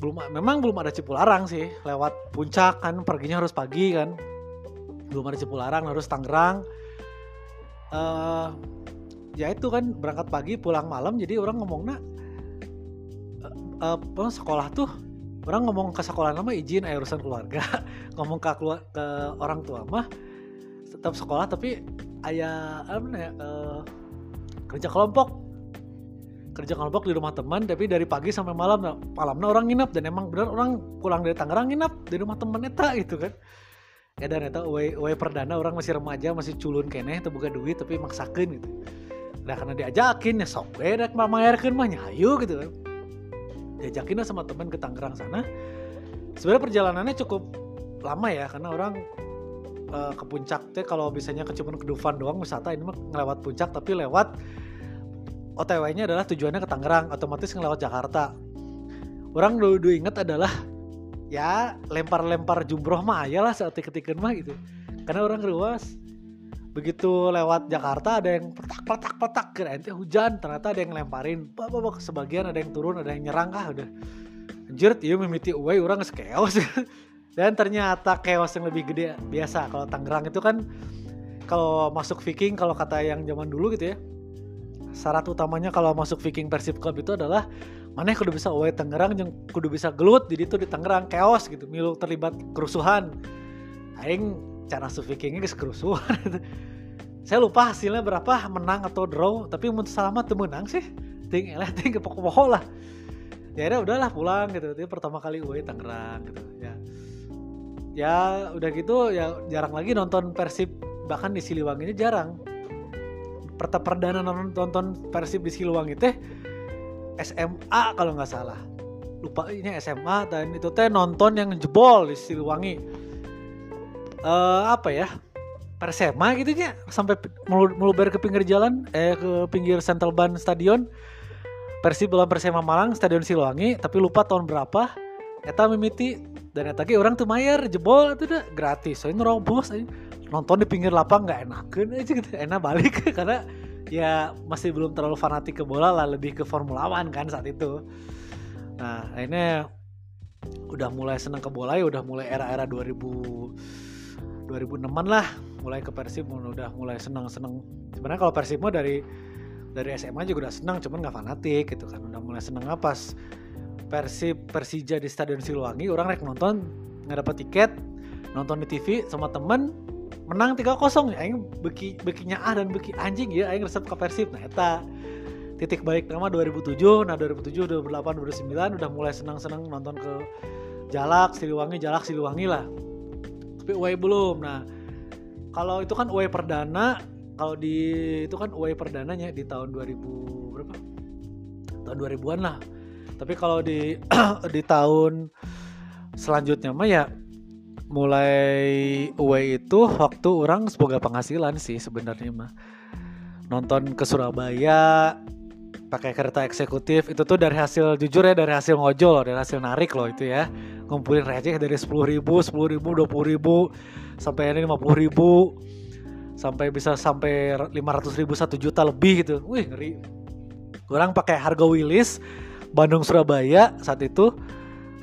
belum memang belum ada Cipularang sih. Lewat puncak kan perginya harus pagi kan. Belum ada Cipularang harus Tangerang. Uh, ya itu kan berangkat pagi pulang malam jadi orang ngomongnya uh, uh, sekolah tuh orang ngomong ke sekolah nama izin ayo urusan keluarga. Ngomong ke keluar ke orang tua mah tetap sekolah tapi ayah apa ya uh, kerja kelompok. Kerja kelompok di rumah teman tapi dari pagi sampai malam. Nah, malamnya orang nginep dan emang benar orang pulang dari Tangerang nginep di rumah temen eta gitu kan. Ya dan eta way, way perdana orang masih remaja masih culun kene itu buka duit tapi maksakan gitu. Nah karena diajakin ya sok we rek mamayarkeun mah nyayu gitu kan. Diajakin sama temen ke Tangerang sana. Sebenarnya perjalanannya cukup lama ya karena orang uh, ke puncak teh kalau biasanya ke cuma ke Dufan doang wisata ini mah ngelewat puncak tapi lewat OTW-nya adalah tujuannya ke Tangerang, otomatis ngelewat Jakarta. Orang dulu inget adalah ya lempar-lempar jumroh mah aja lah saat ketika mah gitu. Karena orang ruas begitu lewat Jakarta ada yang petak petak petak kira ente hujan ternyata ada yang lemparin bapak sebagian ada yang turun ada yang nyerang ah udah anjir iya mimiti uwe orang chaos dan ternyata chaos yang lebih gede biasa. Kalau Tangerang itu kan kalau masuk Viking kalau kata yang zaman dulu gitu ya syarat utamanya kalau masuk Viking Persib Club itu adalah mana kudu bisa away Tangerang yang kudu bisa gelut jadi itu di Tangerang chaos gitu milu terlibat kerusuhan. Aing cara masuk Vikingnya guys kerusuhan. Saya lupa hasilnya berapa menang atau draw tapi untuk selamat tuh menang sih. Ting elah ting pokok-pokok lah. Ya udah udahlah pulang gitu. Itu pertama kali away Tangerang gitu ya ya udah gitu ya jarang lagi nonton Persib. Bahkan di Siliwangi ini jarang. Perta perdana nonton Persib di Siliwangi teh SMA kalau nggak salah. Lupa ini SMA dan itu teh nonton yang jebol di Siliwangi. Uh, apa ya? Persema gitu ya sampai meluber ke pinggir jalan eh ke pinggir Central Ban Stadion. Persib dalam Persema Malang Stadion Siliwangi. Tapi lupa tahun berapa Eta mimiti dan eta orang tuh mayar jebol itu udah gratis. Soalnya nerobos nonton di pinggir lapang nggak enak kan aja gitu. Enak balik karena ya masih belum terlalu fanatik ke bola lah lebih ke Formula One kan saat itu. Nah akhirnya udah mulai seneng ke bola ya udah mulai era-era 2000 2006an lah mulai ke Persib udah mulai seneng seneng sebenarnya kalau Persib mah dari dari SMA juga udah senang cuman nggak fanatik gitu kan. Udah mulai seneng apa Persib Persija di Stadion Siliwangi orang rek nonton nggak dapat tiket nonton di TV sama temen menang 3-0 ya aing beki bekinya ah dan beki anjing ya aing resep ke Persib. Nah eta titik balik nama 2007 nah 2007 2008 2009 udah mulai senang-senang nonton ke Jalak Siliwangi Jalak Siliwangi lah. Tapi Uwe belum. Nah kalau itu kan Uwe perdana kalau di itu kan away perdananya di tahun 2000 berapa? Tahun 2000-an lah tapi kalau di di tahun selanjutnya mah ya mulai away itu waktu orang semoga penghasilan sih sebenarnya mah. Nonton ke Surabaya pakai kereta eksekutif itu tuh dari hasil jujur ya dari hasil ngojol dari hasil narik loh itu ya. Ngumpulin receh dari sepuluh ribu sepuluh ribu dua puluh ribu sampai ini lima puluh ribu sampai bisa sampai lima ratus ribu satu juta lebih gitu. Wih ngeri. Orang pakai harga Willis Bandung Surabaya saat itu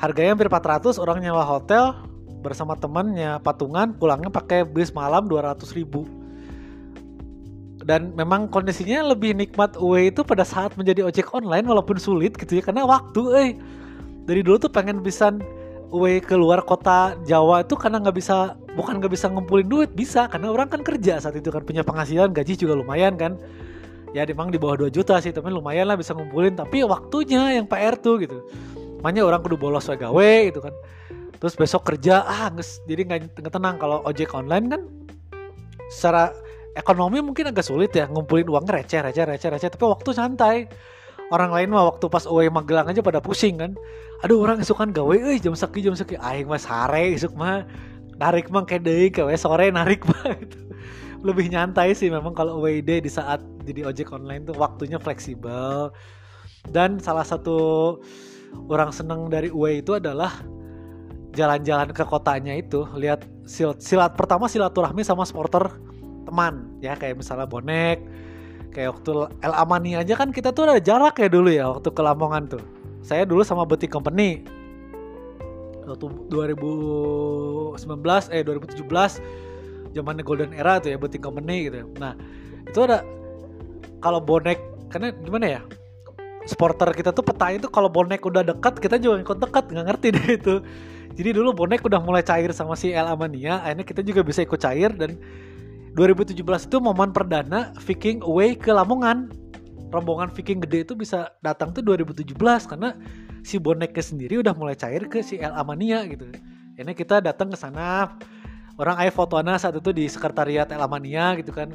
harganya hampir 400 orang nyawa hotel bersama temannya patungan pulangnya pakai bis malam 200 ribu. Dan memang kondisinya lebih nikmat UE itu pada saat menjadi ojek online walaupun sulit gitu ya karena waktu eh. Dari dulu tuh pengen bisa UE keluar kota Jawa itu karena nggak bisa bukan nggak bisa ngumpulin duit bisa karena orang kan kerja saat itu kan punya penghasilan gaji juga lumayan kan ya memang di bawah 2 juta sih tapi lumayan lah bisa ngumpulin. Tapi waktunya yang PR tuh gitu. Makanya orang kudu bolos gawe gitu kan. Terus besok kerja ah nges, jadi nggak tenang. Kalau ojek online kan secara ekonomi mungkin agak sulit ya ngumpulin uang receh receh receh receh. Tapi waktu santai. Orang lain mah waktu pas away Magelang aja pada pusing kan. Aduh orang isuk kan gawe eh jam seki jam seki. Aing mah sare isuk mah. Narik mah kayak deh gawe sore narik mah gitu. Lebih nyantai sih memang kalau away di saat jadi ojek online tuh waktunya fleksibel. Dan salah satu orang seneng dari away itu adalah jalan-jalan ke kotanya itu lihat silat, silat pertama silaturahmi sama supporter teman ya. Kayak misalnya bonek kayak waktu El Amani aja kan kita tuh ada jarak ya dulu ya waktu ke Lamongan tuh. Saya dulu sama Beti Company. Waktu 2019 eh 2017 zamannya Golden Era tuh ya Beti Company gitu nah itu ada kalau bonek karena gimana ya supporter kita tuh peta itu kalau bonek udah dekat kita juga ikut dekat nggak ngerti deh itu jadi dulu bonek udah mulai cair sama si El Amania akhirnya kita juga bisa ikut cair dan 2017 itu momen perdana Viking away ke Lamongan. Rombongan Viking gede itu bisa datang tuh 2017 karena si boneknya sendiri udah mulai cair ke si El Amania gitu. Ini kita datang ke sana. Orang ayah fotoana saat itu di sekretariat El Amania gitu kan.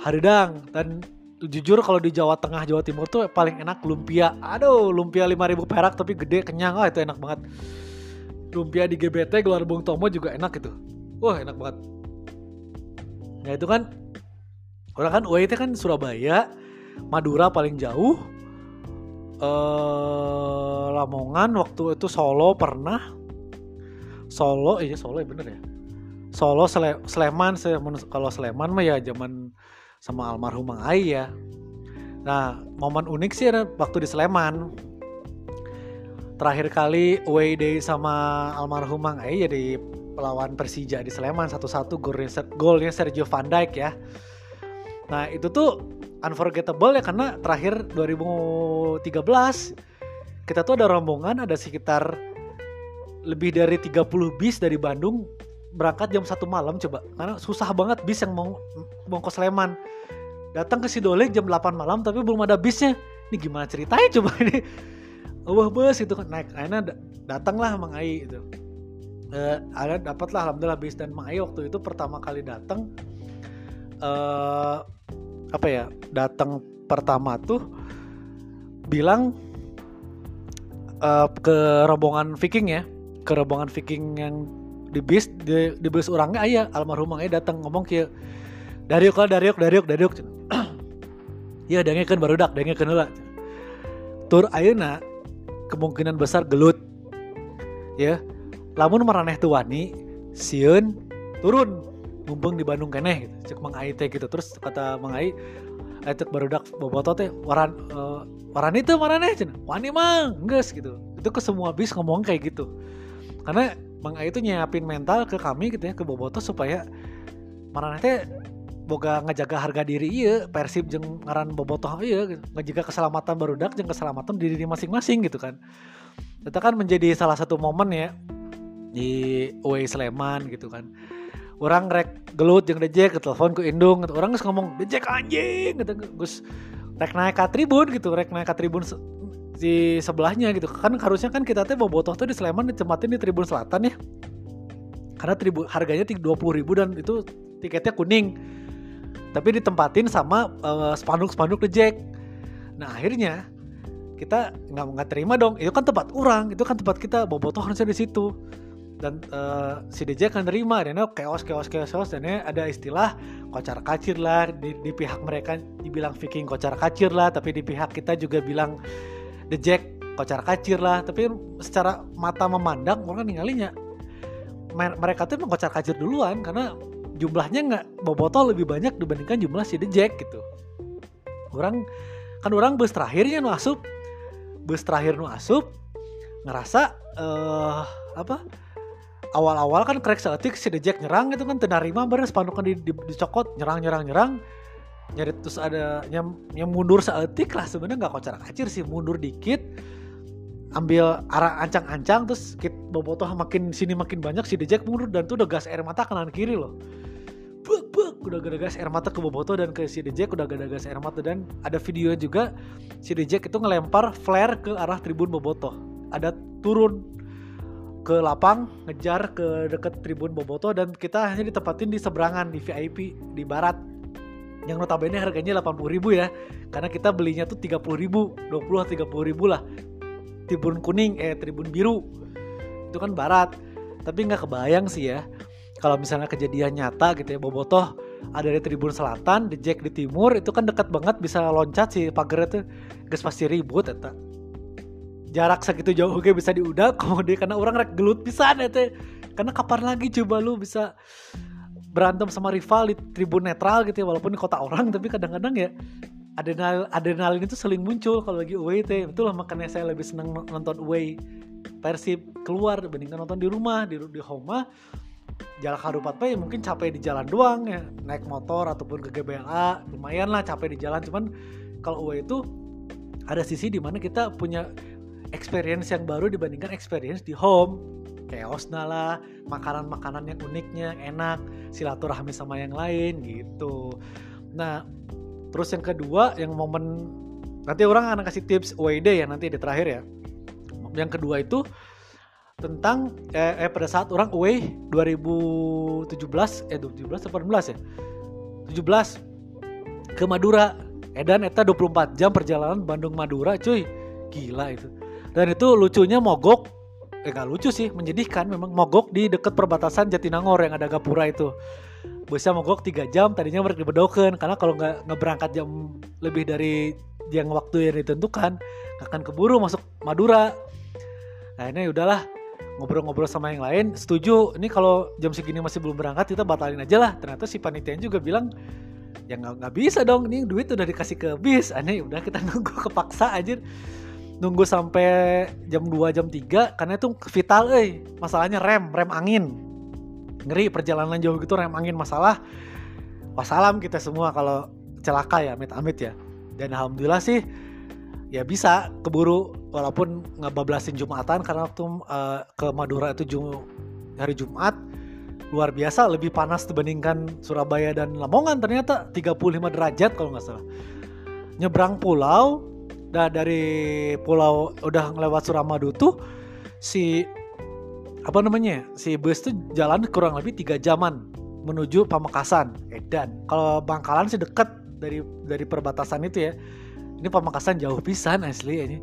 Haridang dan jujur kalau di Jawa Tengah Jawa Timur tuh paling enak lumpia. Aduh, lumpia 5000 perak tapi gede kenyang. Wah, itu enak banget. Lumpia di GBT Gelar Bung Tomo juga enak itu. Wah, enak banget Nah itu kan orang kan UIT kan Surabaya, Madura paling jauh, eh Lamongan waktu itu Solo pernah, Solo iya Solo ya bener ya, Solo Sele, Sleman kalau Sleman mah ya zaman sama almarhum Mang Ai ya. Nah momen unik sih ada waktu di Sleman. Terakhir kali away day sama almarhum Mang Ai ya di lawan Persija di Sleman satu-satu golnya, golnya Sergio Van Dijk ya. Nah itu tuh unforgettable ya karena terakhir 2013 kita tuh ada rombongan ada sekitar lebih dari 30 bis dari Bandung berangkat jam satu malam coba. Karena susah banget bis yang mau mau ke Sleman. Datang ke Sidolik jam 8 malam tapi belum ada bisnya. Ini gimana ceritanya coba ini? Wah bus itu kan. Naik akhirnya datanglah Mang Ai itu uh, ada dapatlah alhamdulillah bis. Dan Mang Ayo waktu itu pertama kali datang uh, apa ya datang pertama tuh bilang uh, ke rombongan Viking ya. Ke rombongan Viking yang di bis di, di bis orangnya ayah almarhum Mang Ayo datang ngomong ke Dariuk lah Dariuk Dariuk Dariuk. Iya dengnya kan baru dak dengnya kan lah tur ayuna kemungkinan besar gelut. Ya lamun maraneh tuh wani siun turun mumpung di Bandung keneh gitu cek mang Ai gitu. Terus kata mang Ai itu barudak boboto teh waran uh, waran itu maraneh cina wani mang. Geus gitu. Itu ke semua bis ngomong kayak gitu. Karena mang Ai itu nyiapin mental ke kami gitu ya ke boboto supaya maraneh teh boga ngejaga harga diri iya persib jeng ngaran bobotoh iya ngejaga keselamatan barudak jeng keselamatan diri masing-masing gitu kan. Itu kan menjadi salah satu momen ya di Uwe Sleman gitu kan. Orang rek gelut yang dejek telepon ke Indung gitu. orang ngomong dejek anjing gitu. Gus rek naik ke tribun gitu rek naik ke tribun di sebelahnya gitu. Kan harusnya kan kita teh bobotoh tuh di Sleman ditempatin di tribun selatan ya. Karena tribun harganya dua puluh ribu dan itu tiketnya kuning. Tapi ditempatin sama uh, spanduk-spanduk The Jack nah akhirnya kita nggak nggak terima dong. Itu kan tempat orang itu kan tempat kita bobotoh harusnya di situ. Dan uh, si DJ kan nerima dan chaos chaos chaos chaos. Dan ada istilah kocar kacir lah. Di, di pihak mereka dibilang Viking kocar kacir lah tapi di pihak kita juga bilang The Jack kocar kacir lah. Tapi secara mata memandang orang ninggalinya mereka tuh emang kocar kacir duluan karena jumlahnya nggak bobotoh lebih banyak dibandingkan jumlah si The Jack gitu. Orang kan orang bus terakhirnya nu asup. Bus terakhir nu asup ngerasa uh, apa awal-awal kan crack seetik si The Jack nyerang itu kan tenarima beres pandukan di, di, dicokot nyerang nyerang nyerang nyari terus ada yang, yang mundur seetik lah sebenarnya nggak kocar kacir sih mundur dikit ambil arah ancang-ancang terus kit bobotoh makin sini makin banyak si Jack mundur dan tuh udah gas air mata kanan kiri loh. Buk buk udah gada gas air mata ke bobotoh dan ke si Jack udah gada gas air mata dan ada videonya juga si Jack itu ngelempar flare ke arah tribun bobotoh. Ada turun ke lapang ngejar ke deket tribun Boboto dan kita hanya ditempatin di seberangan di VIP di barat yang notabene harganya 80 ribu ya. Karena kita belinya tuh 30 ribu 20 30 ribu lah. Tribun kuning eh tribun biru. Itu kan barat. Tapi nggak kebayang sih ya kalau misalnya kejadian nyata gitu ya Bobotoh ada di tribun selatan di Jack di timur itu kan dekat banget bisa loncat sih pagarnya tuh. Gas pasti ribut ya jarak segitu jauh oke bisa diudak kemudian karena orang rek gelut ya teh karena kapan lagi coba lu bisa berantem sama rival di tribun netral gitu ya walaupun di kota orang tapi kadang-kadang ya adrenal adrenalin itu sering muncul kalau lagi away teh. Itulah makanya saya lebih senang nonton away Persib keluar dibandingkan nonton di rumah. Di di home jalan harupat ya mungkin capek di jalan doang ya. Naik motor ataupun ke GBLA lumayan lah capek di jalan. Cuman kalau away itu ada sisi di mana kita punya experience yang baru dibandingkan experience di home chaosnya lah makanan-makanan yang uniknya enak silaturahmi sama yang lain gitu. Nah terus yang kedua yang momen nanti orang akan kasih tips WD ya nanti di terakhir ya. Yang kedua itu tentang eh, eh pada saat orang away 2017 eh 2017 18 ya. 17 ke Madura. Edan eta 24 jam perjalanan Bandung Madura cuy. Gila itu. Dan itu lucunya mogok eh gak lucu sih menyedihkan. Memang mogok di dekat perbatasan Jatinangor yang ada gapura itu. Bisa mogok tiga jam tadinya mereka dibedokan karena kalau nggak ngeberangkat jam lebih dari yang waktu yang ditentukan akan keburu masuk Madura. Nah ini udahlah ngobrol-ngobrol sama yang lain. Setuju ini kalau jam segini masih belum berangkat kita batalin aja lah. Ternyata si panitia juga bilang ya nggak bisa dong ini duit udah dikasih ke bis. Aneh udah kita nunggu kepaksa aja nunggu sampai jam 2 jam 3 karena itu vital eh. Masalahnya rem rem angin. Ngeri perjalanan jauh gitu rem angin. Masalah wassalam kita semua kalau celaka ya amit amit ya. Dan alhamdulillah sih ya bisa keburu walaupun ngebablasin jumatan karena waktu uh, ke Madura itu jum hari Jumat luar biasa lebih panas dibandingkan Surabaya dan Lamongan. Ternyata 35 derajat kalau nggak salah. Nyebrang pulau Nah dari pulau udah ngelewat Suramadu tuh si apa namanya si bus tuh jalan kurang lebih tiga jaman menuju Pamekasan Edan. Kalau Bangkalan sih deket dari dari perbatasan itu ya. Ini Pamekasan jauh pisan asli ini.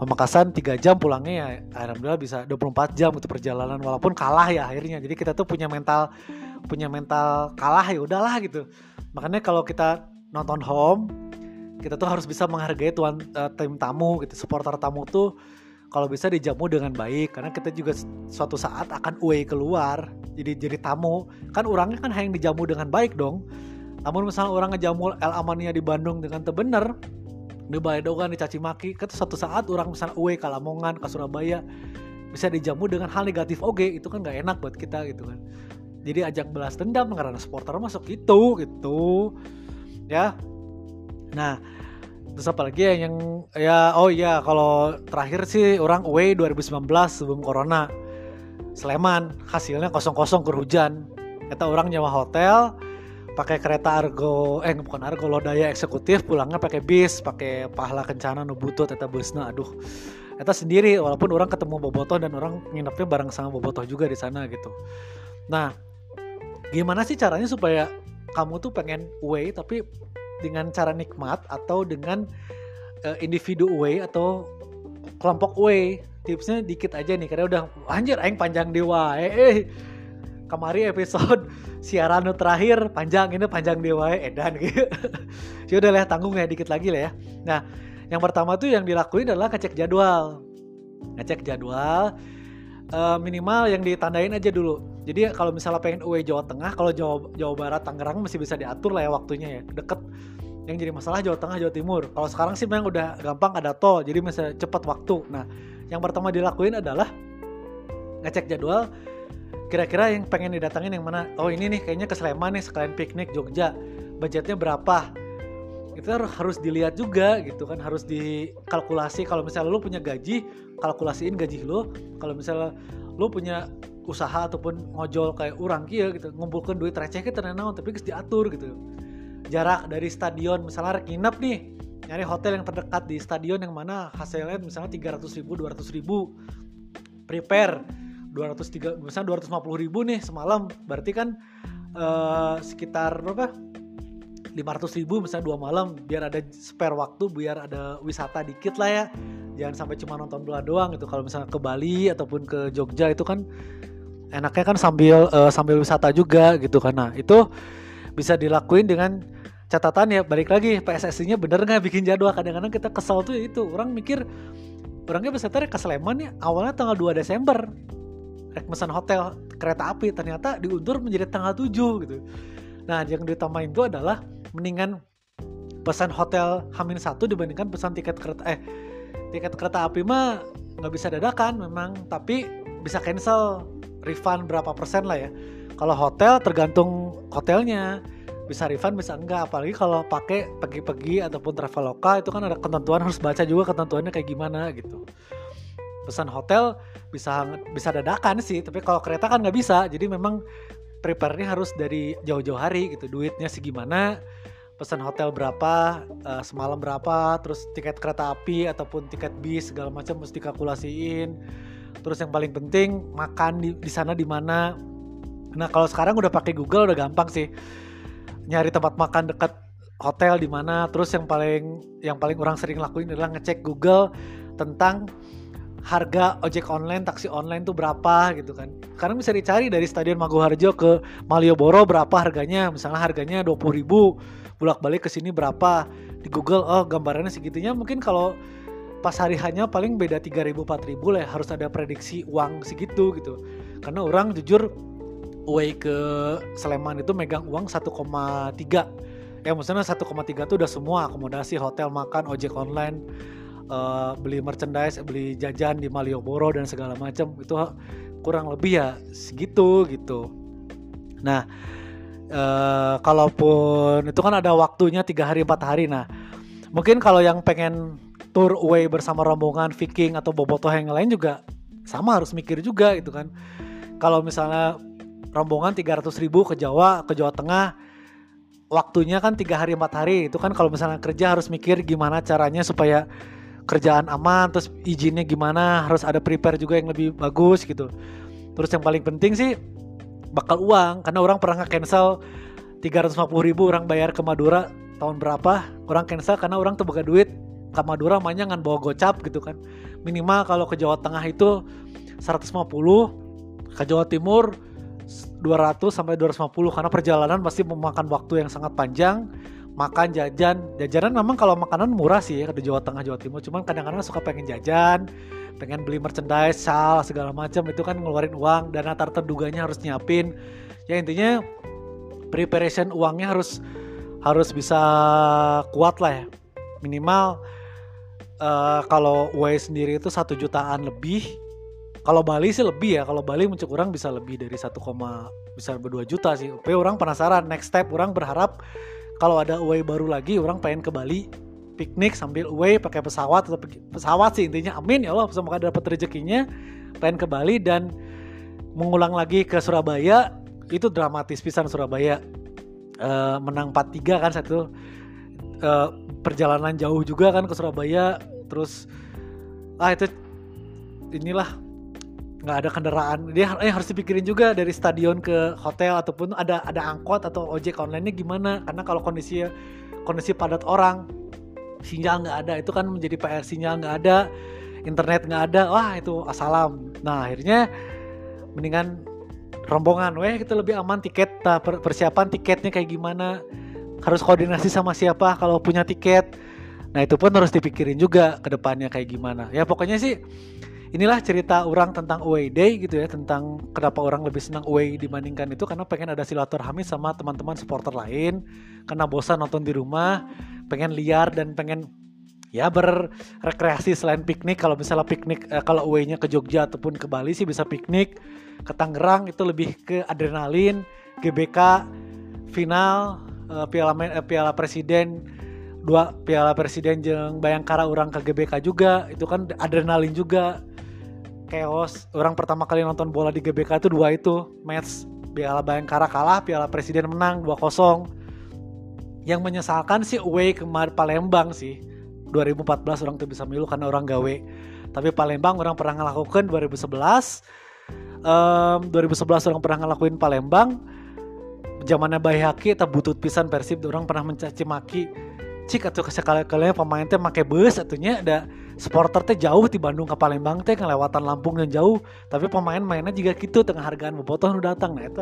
Pamekasan 3 jam pulangnya ya alhamdulillah bisa 24 jam untuk perjalanan walaupun kalah ya akhirnya. Jadi kita tuh punya mental punya mental kalah ya udahlah gitu. Makanya kalau kita nonton home kita tuh harus bisa menghargai tuan uh, tim tamu gitu supporter tamu tuh kalau bisa dijamu dengan baik karena kita juga suatu saat akan away keluar jadi jadi tamu. Kan orangnya kan hanya dijamu dengan baik dong. Namun misalnya orang ngejamu El Amania di Bandung dengan tebener di Bayadogan dicaci maki kan suatu saat orang misalnya away ke Lamongan ke Surabaya bisa dijamu dengan hal negatif oke itu kan gak enak buat kita gitu kan. Jadi ajak belas dendam karena supporter masuk itu gitu. Ya Nah, terus apa lagi ya yang ya oh iya kalau terakhir sih orang away 2019 sebelum corona. Sleman hasilnya kosong-kosong ke hujan. Kita orang nyawa hotel pakai kereta argo eh bukan argo lodaya eksekutif pulangnya pakai bis pakai pahala kencana nu butut eta busna aduh eta sendiri walaupun orang ketemu bobotoh dan orang nginepnya bareng sama bobotoh juga di sana gitu nah gimana sih caranya supaya kamu tuh pengen away tapi dengan cara nikmat atau dengan uh, individu away atau kelompok away tipsnya dikit aja nih karena udah anjir aing panjang dewa eh, eh. kemari episode siaran terakhir panjang ini panjang dewa eh, edan. Gitu ya udah lah tanggung ya dikit lagi lah ya. Nah yang pertama tuh yang dilakuin adalah ngecek jadwal. Ngecek jadwal uh, minimal yang ditandain aja dulu jadi kalau misalnya pengen away Jawa Tengah kalau Jawa Jawa Barat Tangerang masih bisa diatur lah ya waktunya ya. Deket. Yang jadi masalah Jawa Tengah Jawa Timur. Kalau sekarang sih memang udah gampang ada tol. Jadi bisa cepat waktu. Nah yang pertama dilakuin adalah ngecek jadwal. Kira-kira yang pengen didatangin yang mana? Oh ini nih kayaknya ke Sleman nih sekalian piknik Jogja. Budgetnya berapa? Itu harus dilihat juga gitu kan harus dikalkulasi. Kalau misalnya lo punya gaji kalkulasiin gaji lo kalau misalnya lo punya usaha ataupun ngojol kayak orang kia gitu ngumpulkan duit receh kita naon tapi harus diatur gitu. Jarak dari stadion misalnya nginep nih nyari hotel yang terdekat di stadion yang mana hasilnya misalnya 300 ribu 200 ribu. Prepare 203 misalnya 250 ribu nih semalam berarti kan uh, sekitar berapa 500 ribu misalnya dua malam biar ada spare waktu biar ada wisata dikit lah ya. Jangan sampai cuma nonton bola doang gitu. Kalau misalnya ke Bali ataupun ke Jogja itu kan enaknya kan sambil uh, sambil wisata juga gitu nah itu bisa dilakuin dengan catatan ya balik lagi PSSI-nya bener nggak bikin jadwal? Kadang-kadang kita kesel tuh itu. Orang mikir orangnya peserta ke Sleman ya awalnya tanggal 2 Desember. Rek pesan hotel kereta api ternyata diundur menjadi tanggal 7 gitu. Nah yang ditambahin itu adalah mendingan pesan hotel Hamin satu dibandingkan pesan tiket kereta eh tiket kereta api mah nggak bisa dadakan memang tapi bisa cancel refund berapa persen lah ya. Kalau hotel tergantung hotelnya bisa refund bisa enggak. Apalagi kalau pakai pergi-pergi ataupun travel lokal itu kan ada ketentuan harus baca juga ketentuannya kayak gimana gitu. Pesan hotel bisa bisa dadakan sih tapi kalau kereta kan nggak bisa. Jadi memang prepare-nya harus dari jauh-jauh hari gitu duitnya segimana pesan hotel berapa uh, semalam berapa terus tiket kereta api ataupun tiket bis segala macam mesti kalkulasiin. Terus yang paling penting makan di, di sana di mana. Nah kalau sekarang udah pakai Google udah gampang sih. Nyari tempat makan dekat hotel di mana. Terus yang paling yang paling orang sering lakuin adalah ngecek Google tentang harga ojek online, taksi online tuh berapa gitu kan. Karena bisa dicari dari Stadion Maguharjo ke Malioboro berapa harganya. Misalnya harganya 20 ribu, bolak-balik ke sini berapa. Di Google, oh gambarannya segitunya. Mungkin kalau pas hari hanya paling beda 3 ribu, 4 ribu lah. Harus ada prediksi uang segitu gitu. Karena orang jujur away ke Sleman itu megang uang 1,3 ya maksudnya 1,3 itu udah semua akomodasi hotel makan ojek online uh, beli merchandise beli jajan di Malioboro dan segala macam itu kurang lebih ya segitu gitu. Nah uh, kalaupun itu kan ada waktunya tiga hari empat hari. Nah mungkin kalau yang pengen tour away bersama rombongan Viking atau bobotoh yang lain juga sama harus mikir juga gitu kan. Kalau misalnya rombongan 300 ribu ke Jawa ke Jawa Tengah waktunya kan tiga hari empat hari. Itu kan kalau misalnya kerja harus mikir gimana caranya supaya kerjaan aman terus izinnya gimana harus ada prepare juga yang lebih bagus gitu. Terus yang paling penting sih bakal uang karena orang pernah nge-cancel 350 ribu orang bayar ke Madura tahun berapa orang cancel karena orang tuh buka duit ke Madura mainnya ngan bawa gocap gitu kan. Minimal kalau ke Jawa Tengah itu 150 ke Jawa Timur 200 sampai 250 karena perjalanan pasti memakan waktu yang sangat panjang makan jajan. Jajanan memang kalau makanan murah sih ya di Jawa Tengah Jawa Timur. Cuman kadang-kadang suka pengen jajan pengen beli merchandise sal segala macam. Itu kan ngeluarin uang dan antar terduganya harus nyiapin. Ya intinya preparation uangnya harus harus bisa kuat lah ya. Minimal uh, kalau way sendiri itu satu jutaan lebih. Kalau Bali sih lebih ya. Kalau Bali mencuk orang bisa lebih dari 1, bisa berdua juta sih. Tapi orang penasaran. Next step orang berharap kalau ada away baru lagi orang pengen ke Bali piknik sambil away pakai pesawat atau pesawat sih intinya. Amin ya Allah semoga dapat rezekinya. Pengen ke Bali dan mengulang lagi ke Surabaya itu dramatis pisan Surabaya. Uh, menang 4-3 kan satu. Uh, perjalanan jauh juga kan ke Surabaya terus ah itu inilah nggak ada kendaraan. Dia eh, harus dipikirin juga dari stadion ke hotel ataupun ada ada angkot atau ojek online-nya gimana. Karena kalau kondisi kondisi padat orang sinyal nggak ada. Itu kan menjadi PR sinyal nggak ada internet nggak ada. Wah itu asalam nah akhirnya mendingan rombongan weh kita lebih aman tiket nah, persiapan tiketnya kayak gimana? Harus koordinasi sama siapa kalau punya tiket? Nah itu pun harus dipikirin juga ke depannya kayak gimana. Ya pokoknya sih inilah cerita orang tentang away day gitu ya tentang kenapa orang lebih senang away dibandingkan itu karena pengen ada silaturahmi sama teman-teman supporter lain karena bosan nonton di rumah pengen liar dan pengen ya berrekreasi selain piknik. Kalau misalnya piknik eh, kalau away-nya ke Jogja ataupun ke Bali sih bisa piknik ke Tangerang itu lebih ke adrenalin GBK final eh, piala eh, piala presiden dua piala presiden jeng Bayangkara orang ke GBK juga itu kan adrenalin juga chaos. Orang pertama kali nonton bola di GBK itu dua itu match Piala Bayangkara kalah Piala Presiden menang 2-0 yang menyesalkan sih away ke Palembang sih. 2014 orang tuh bisa milu karena orang gawe tapi Palembang orang pernah ngelakukan 2011 um, 2011 orang pernah ngelakuin Palembang. Zamannya Bayhaki tak butut pisan Persib orang pernah mencaci maki. Cik atau sekali kali pemain teh make bus atunya ada supporter teh jauh di Bandung ke Palembang teh ngelewatan Lampung yang jauh. Tapi pemain mainnya juga gitu tengah hargaan bobotoh nu datang. Nah itu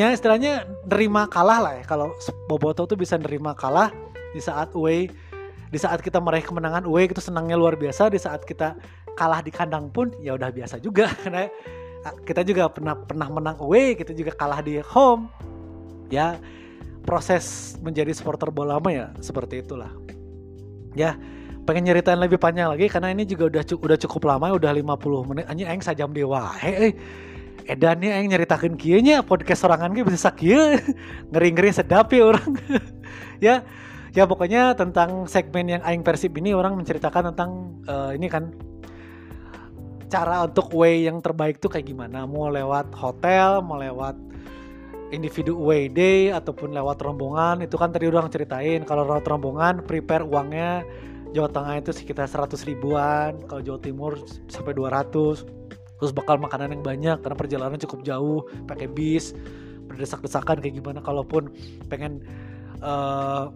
ya istilahnya nerima kalah lah ya. Kalau bobotoh tuh bisa nerima kalah di saat away di saat kita meraih kemenangan away itu senangnya luar biasa. Di saat kita kalah di kandang pun ya udah biasa juga. Karena kita juga pernah pernah menang away kita juga kalah di home. Ya proses menjadi supporter bola mah ya seperti itulah. Ya pengen nyeritain lebih panjang lagi karena ini juga udah cukup udah cukup lama udah 50 menit. Hanya aing sajam dewa hei edan nih aing nyeritakan kieunya podcast sorangan ge bisa sakieu ngeri-ngeri sedap ya orang ya ya pokoknya tentang segmen yang aing persib ini orang menceritakan tentang uh, ini kan cara untuk way yang terbaik tuh kayak gimana. Mau lewat hotel mau lewat individu away day ataupun lewat rombongan itu kan tadi udah ceritain. Kalau lewat rombongan prepare uangnya Jawa Tengah itu sekitar 100 ribuan kalau Jawa Timur sampai 200 terus bakal makanan yang banyak karena perjalanan cukup jauh pakai bis berdesak-desakan kayak gimana. Kalaupun pengen uh,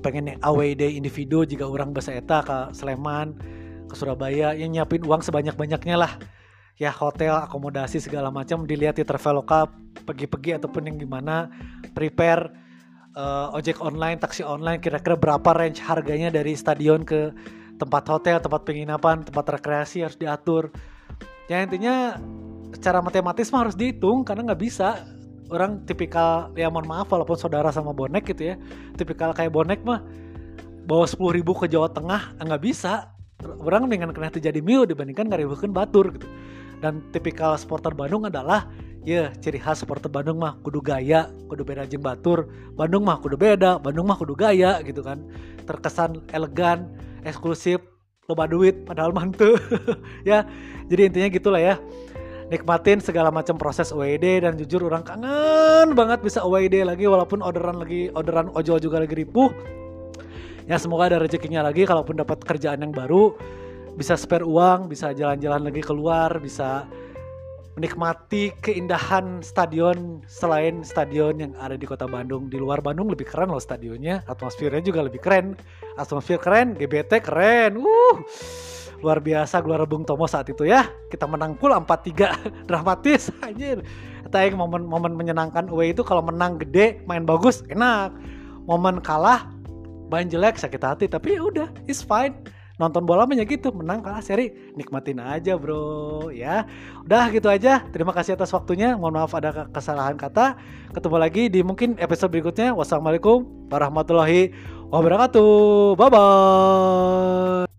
pengen away day individu jika orang bahasa eta ke Sleman ke Surabaya yang nyiapin uang sebanyak-banyaknya lah. Ya hotel akomodasi segala macam dilihat di Traveloka pergi-pergi ataupun yang gimana prepare uh, ojek online taksi online kira-kira berapa range harganya dari stadion ke tempat hotel tempat penginapan tempat rekreasi harus diatur? Ya intinya secara matematis mah harus dihitung karena nggak bisa. Orang tipikal ya mohon maaf walaupun saudara sama bonek gitu ya tipikal kayak bonek mah bawa sepuluh ribu ke Jawa Tengah nggak bisa. Orang dengan kena terjadi mil dibandingkan ngaribukan batur gitu. Dan tipikal supporter Bandung adalah ya ciri khas supporter Bandung mah kudu gaya kudu beda jeng batur Bandung mah kudu beda Bandung mah kudu gaya gitu kan. Terkesan elegan eksklusif loba duit padahal mantu ya jadi intinya gitulah ya. Nikmatin segala macam proses OED dan jujur orang kangen banget bisa OED lagi walaupun orderan lagi orderan ojol juga lagi ripuh. Ya semoga ada rezekinya lagi kalaupun dapat kerjaan yang baru. Bisa spare uang, bisa jalan-jalan lagi keluar, bisa menikmati keindahan stadion selain stadion yang ada di kota Bandung. Di luar Bandung lebih keren loh stadionnya, atmosfernya juga lebih keren. Atmosfer keren, GBT keren. Uh, luar biasa keluar Bung Tomo saat itu ya. Kita menang pula 4-3 dramatis anjir. Tapi momen-momen menyenangkan away itu kalau menang gede, main bagus, enak. Momen kalah, main jelek, sakit hati, tapi ya udah, it's fine nonton bola banyak gitu menang kalah seri nikmatin aja bro ya. Udah gitu aja. Terima kasih atas waktunya. Mohon maaf ada kesalahan kata. Ketemu lagi di mungkin episode berikutnya. Wassalamualaikum warahmatullahi wabarakatuh. Bye bye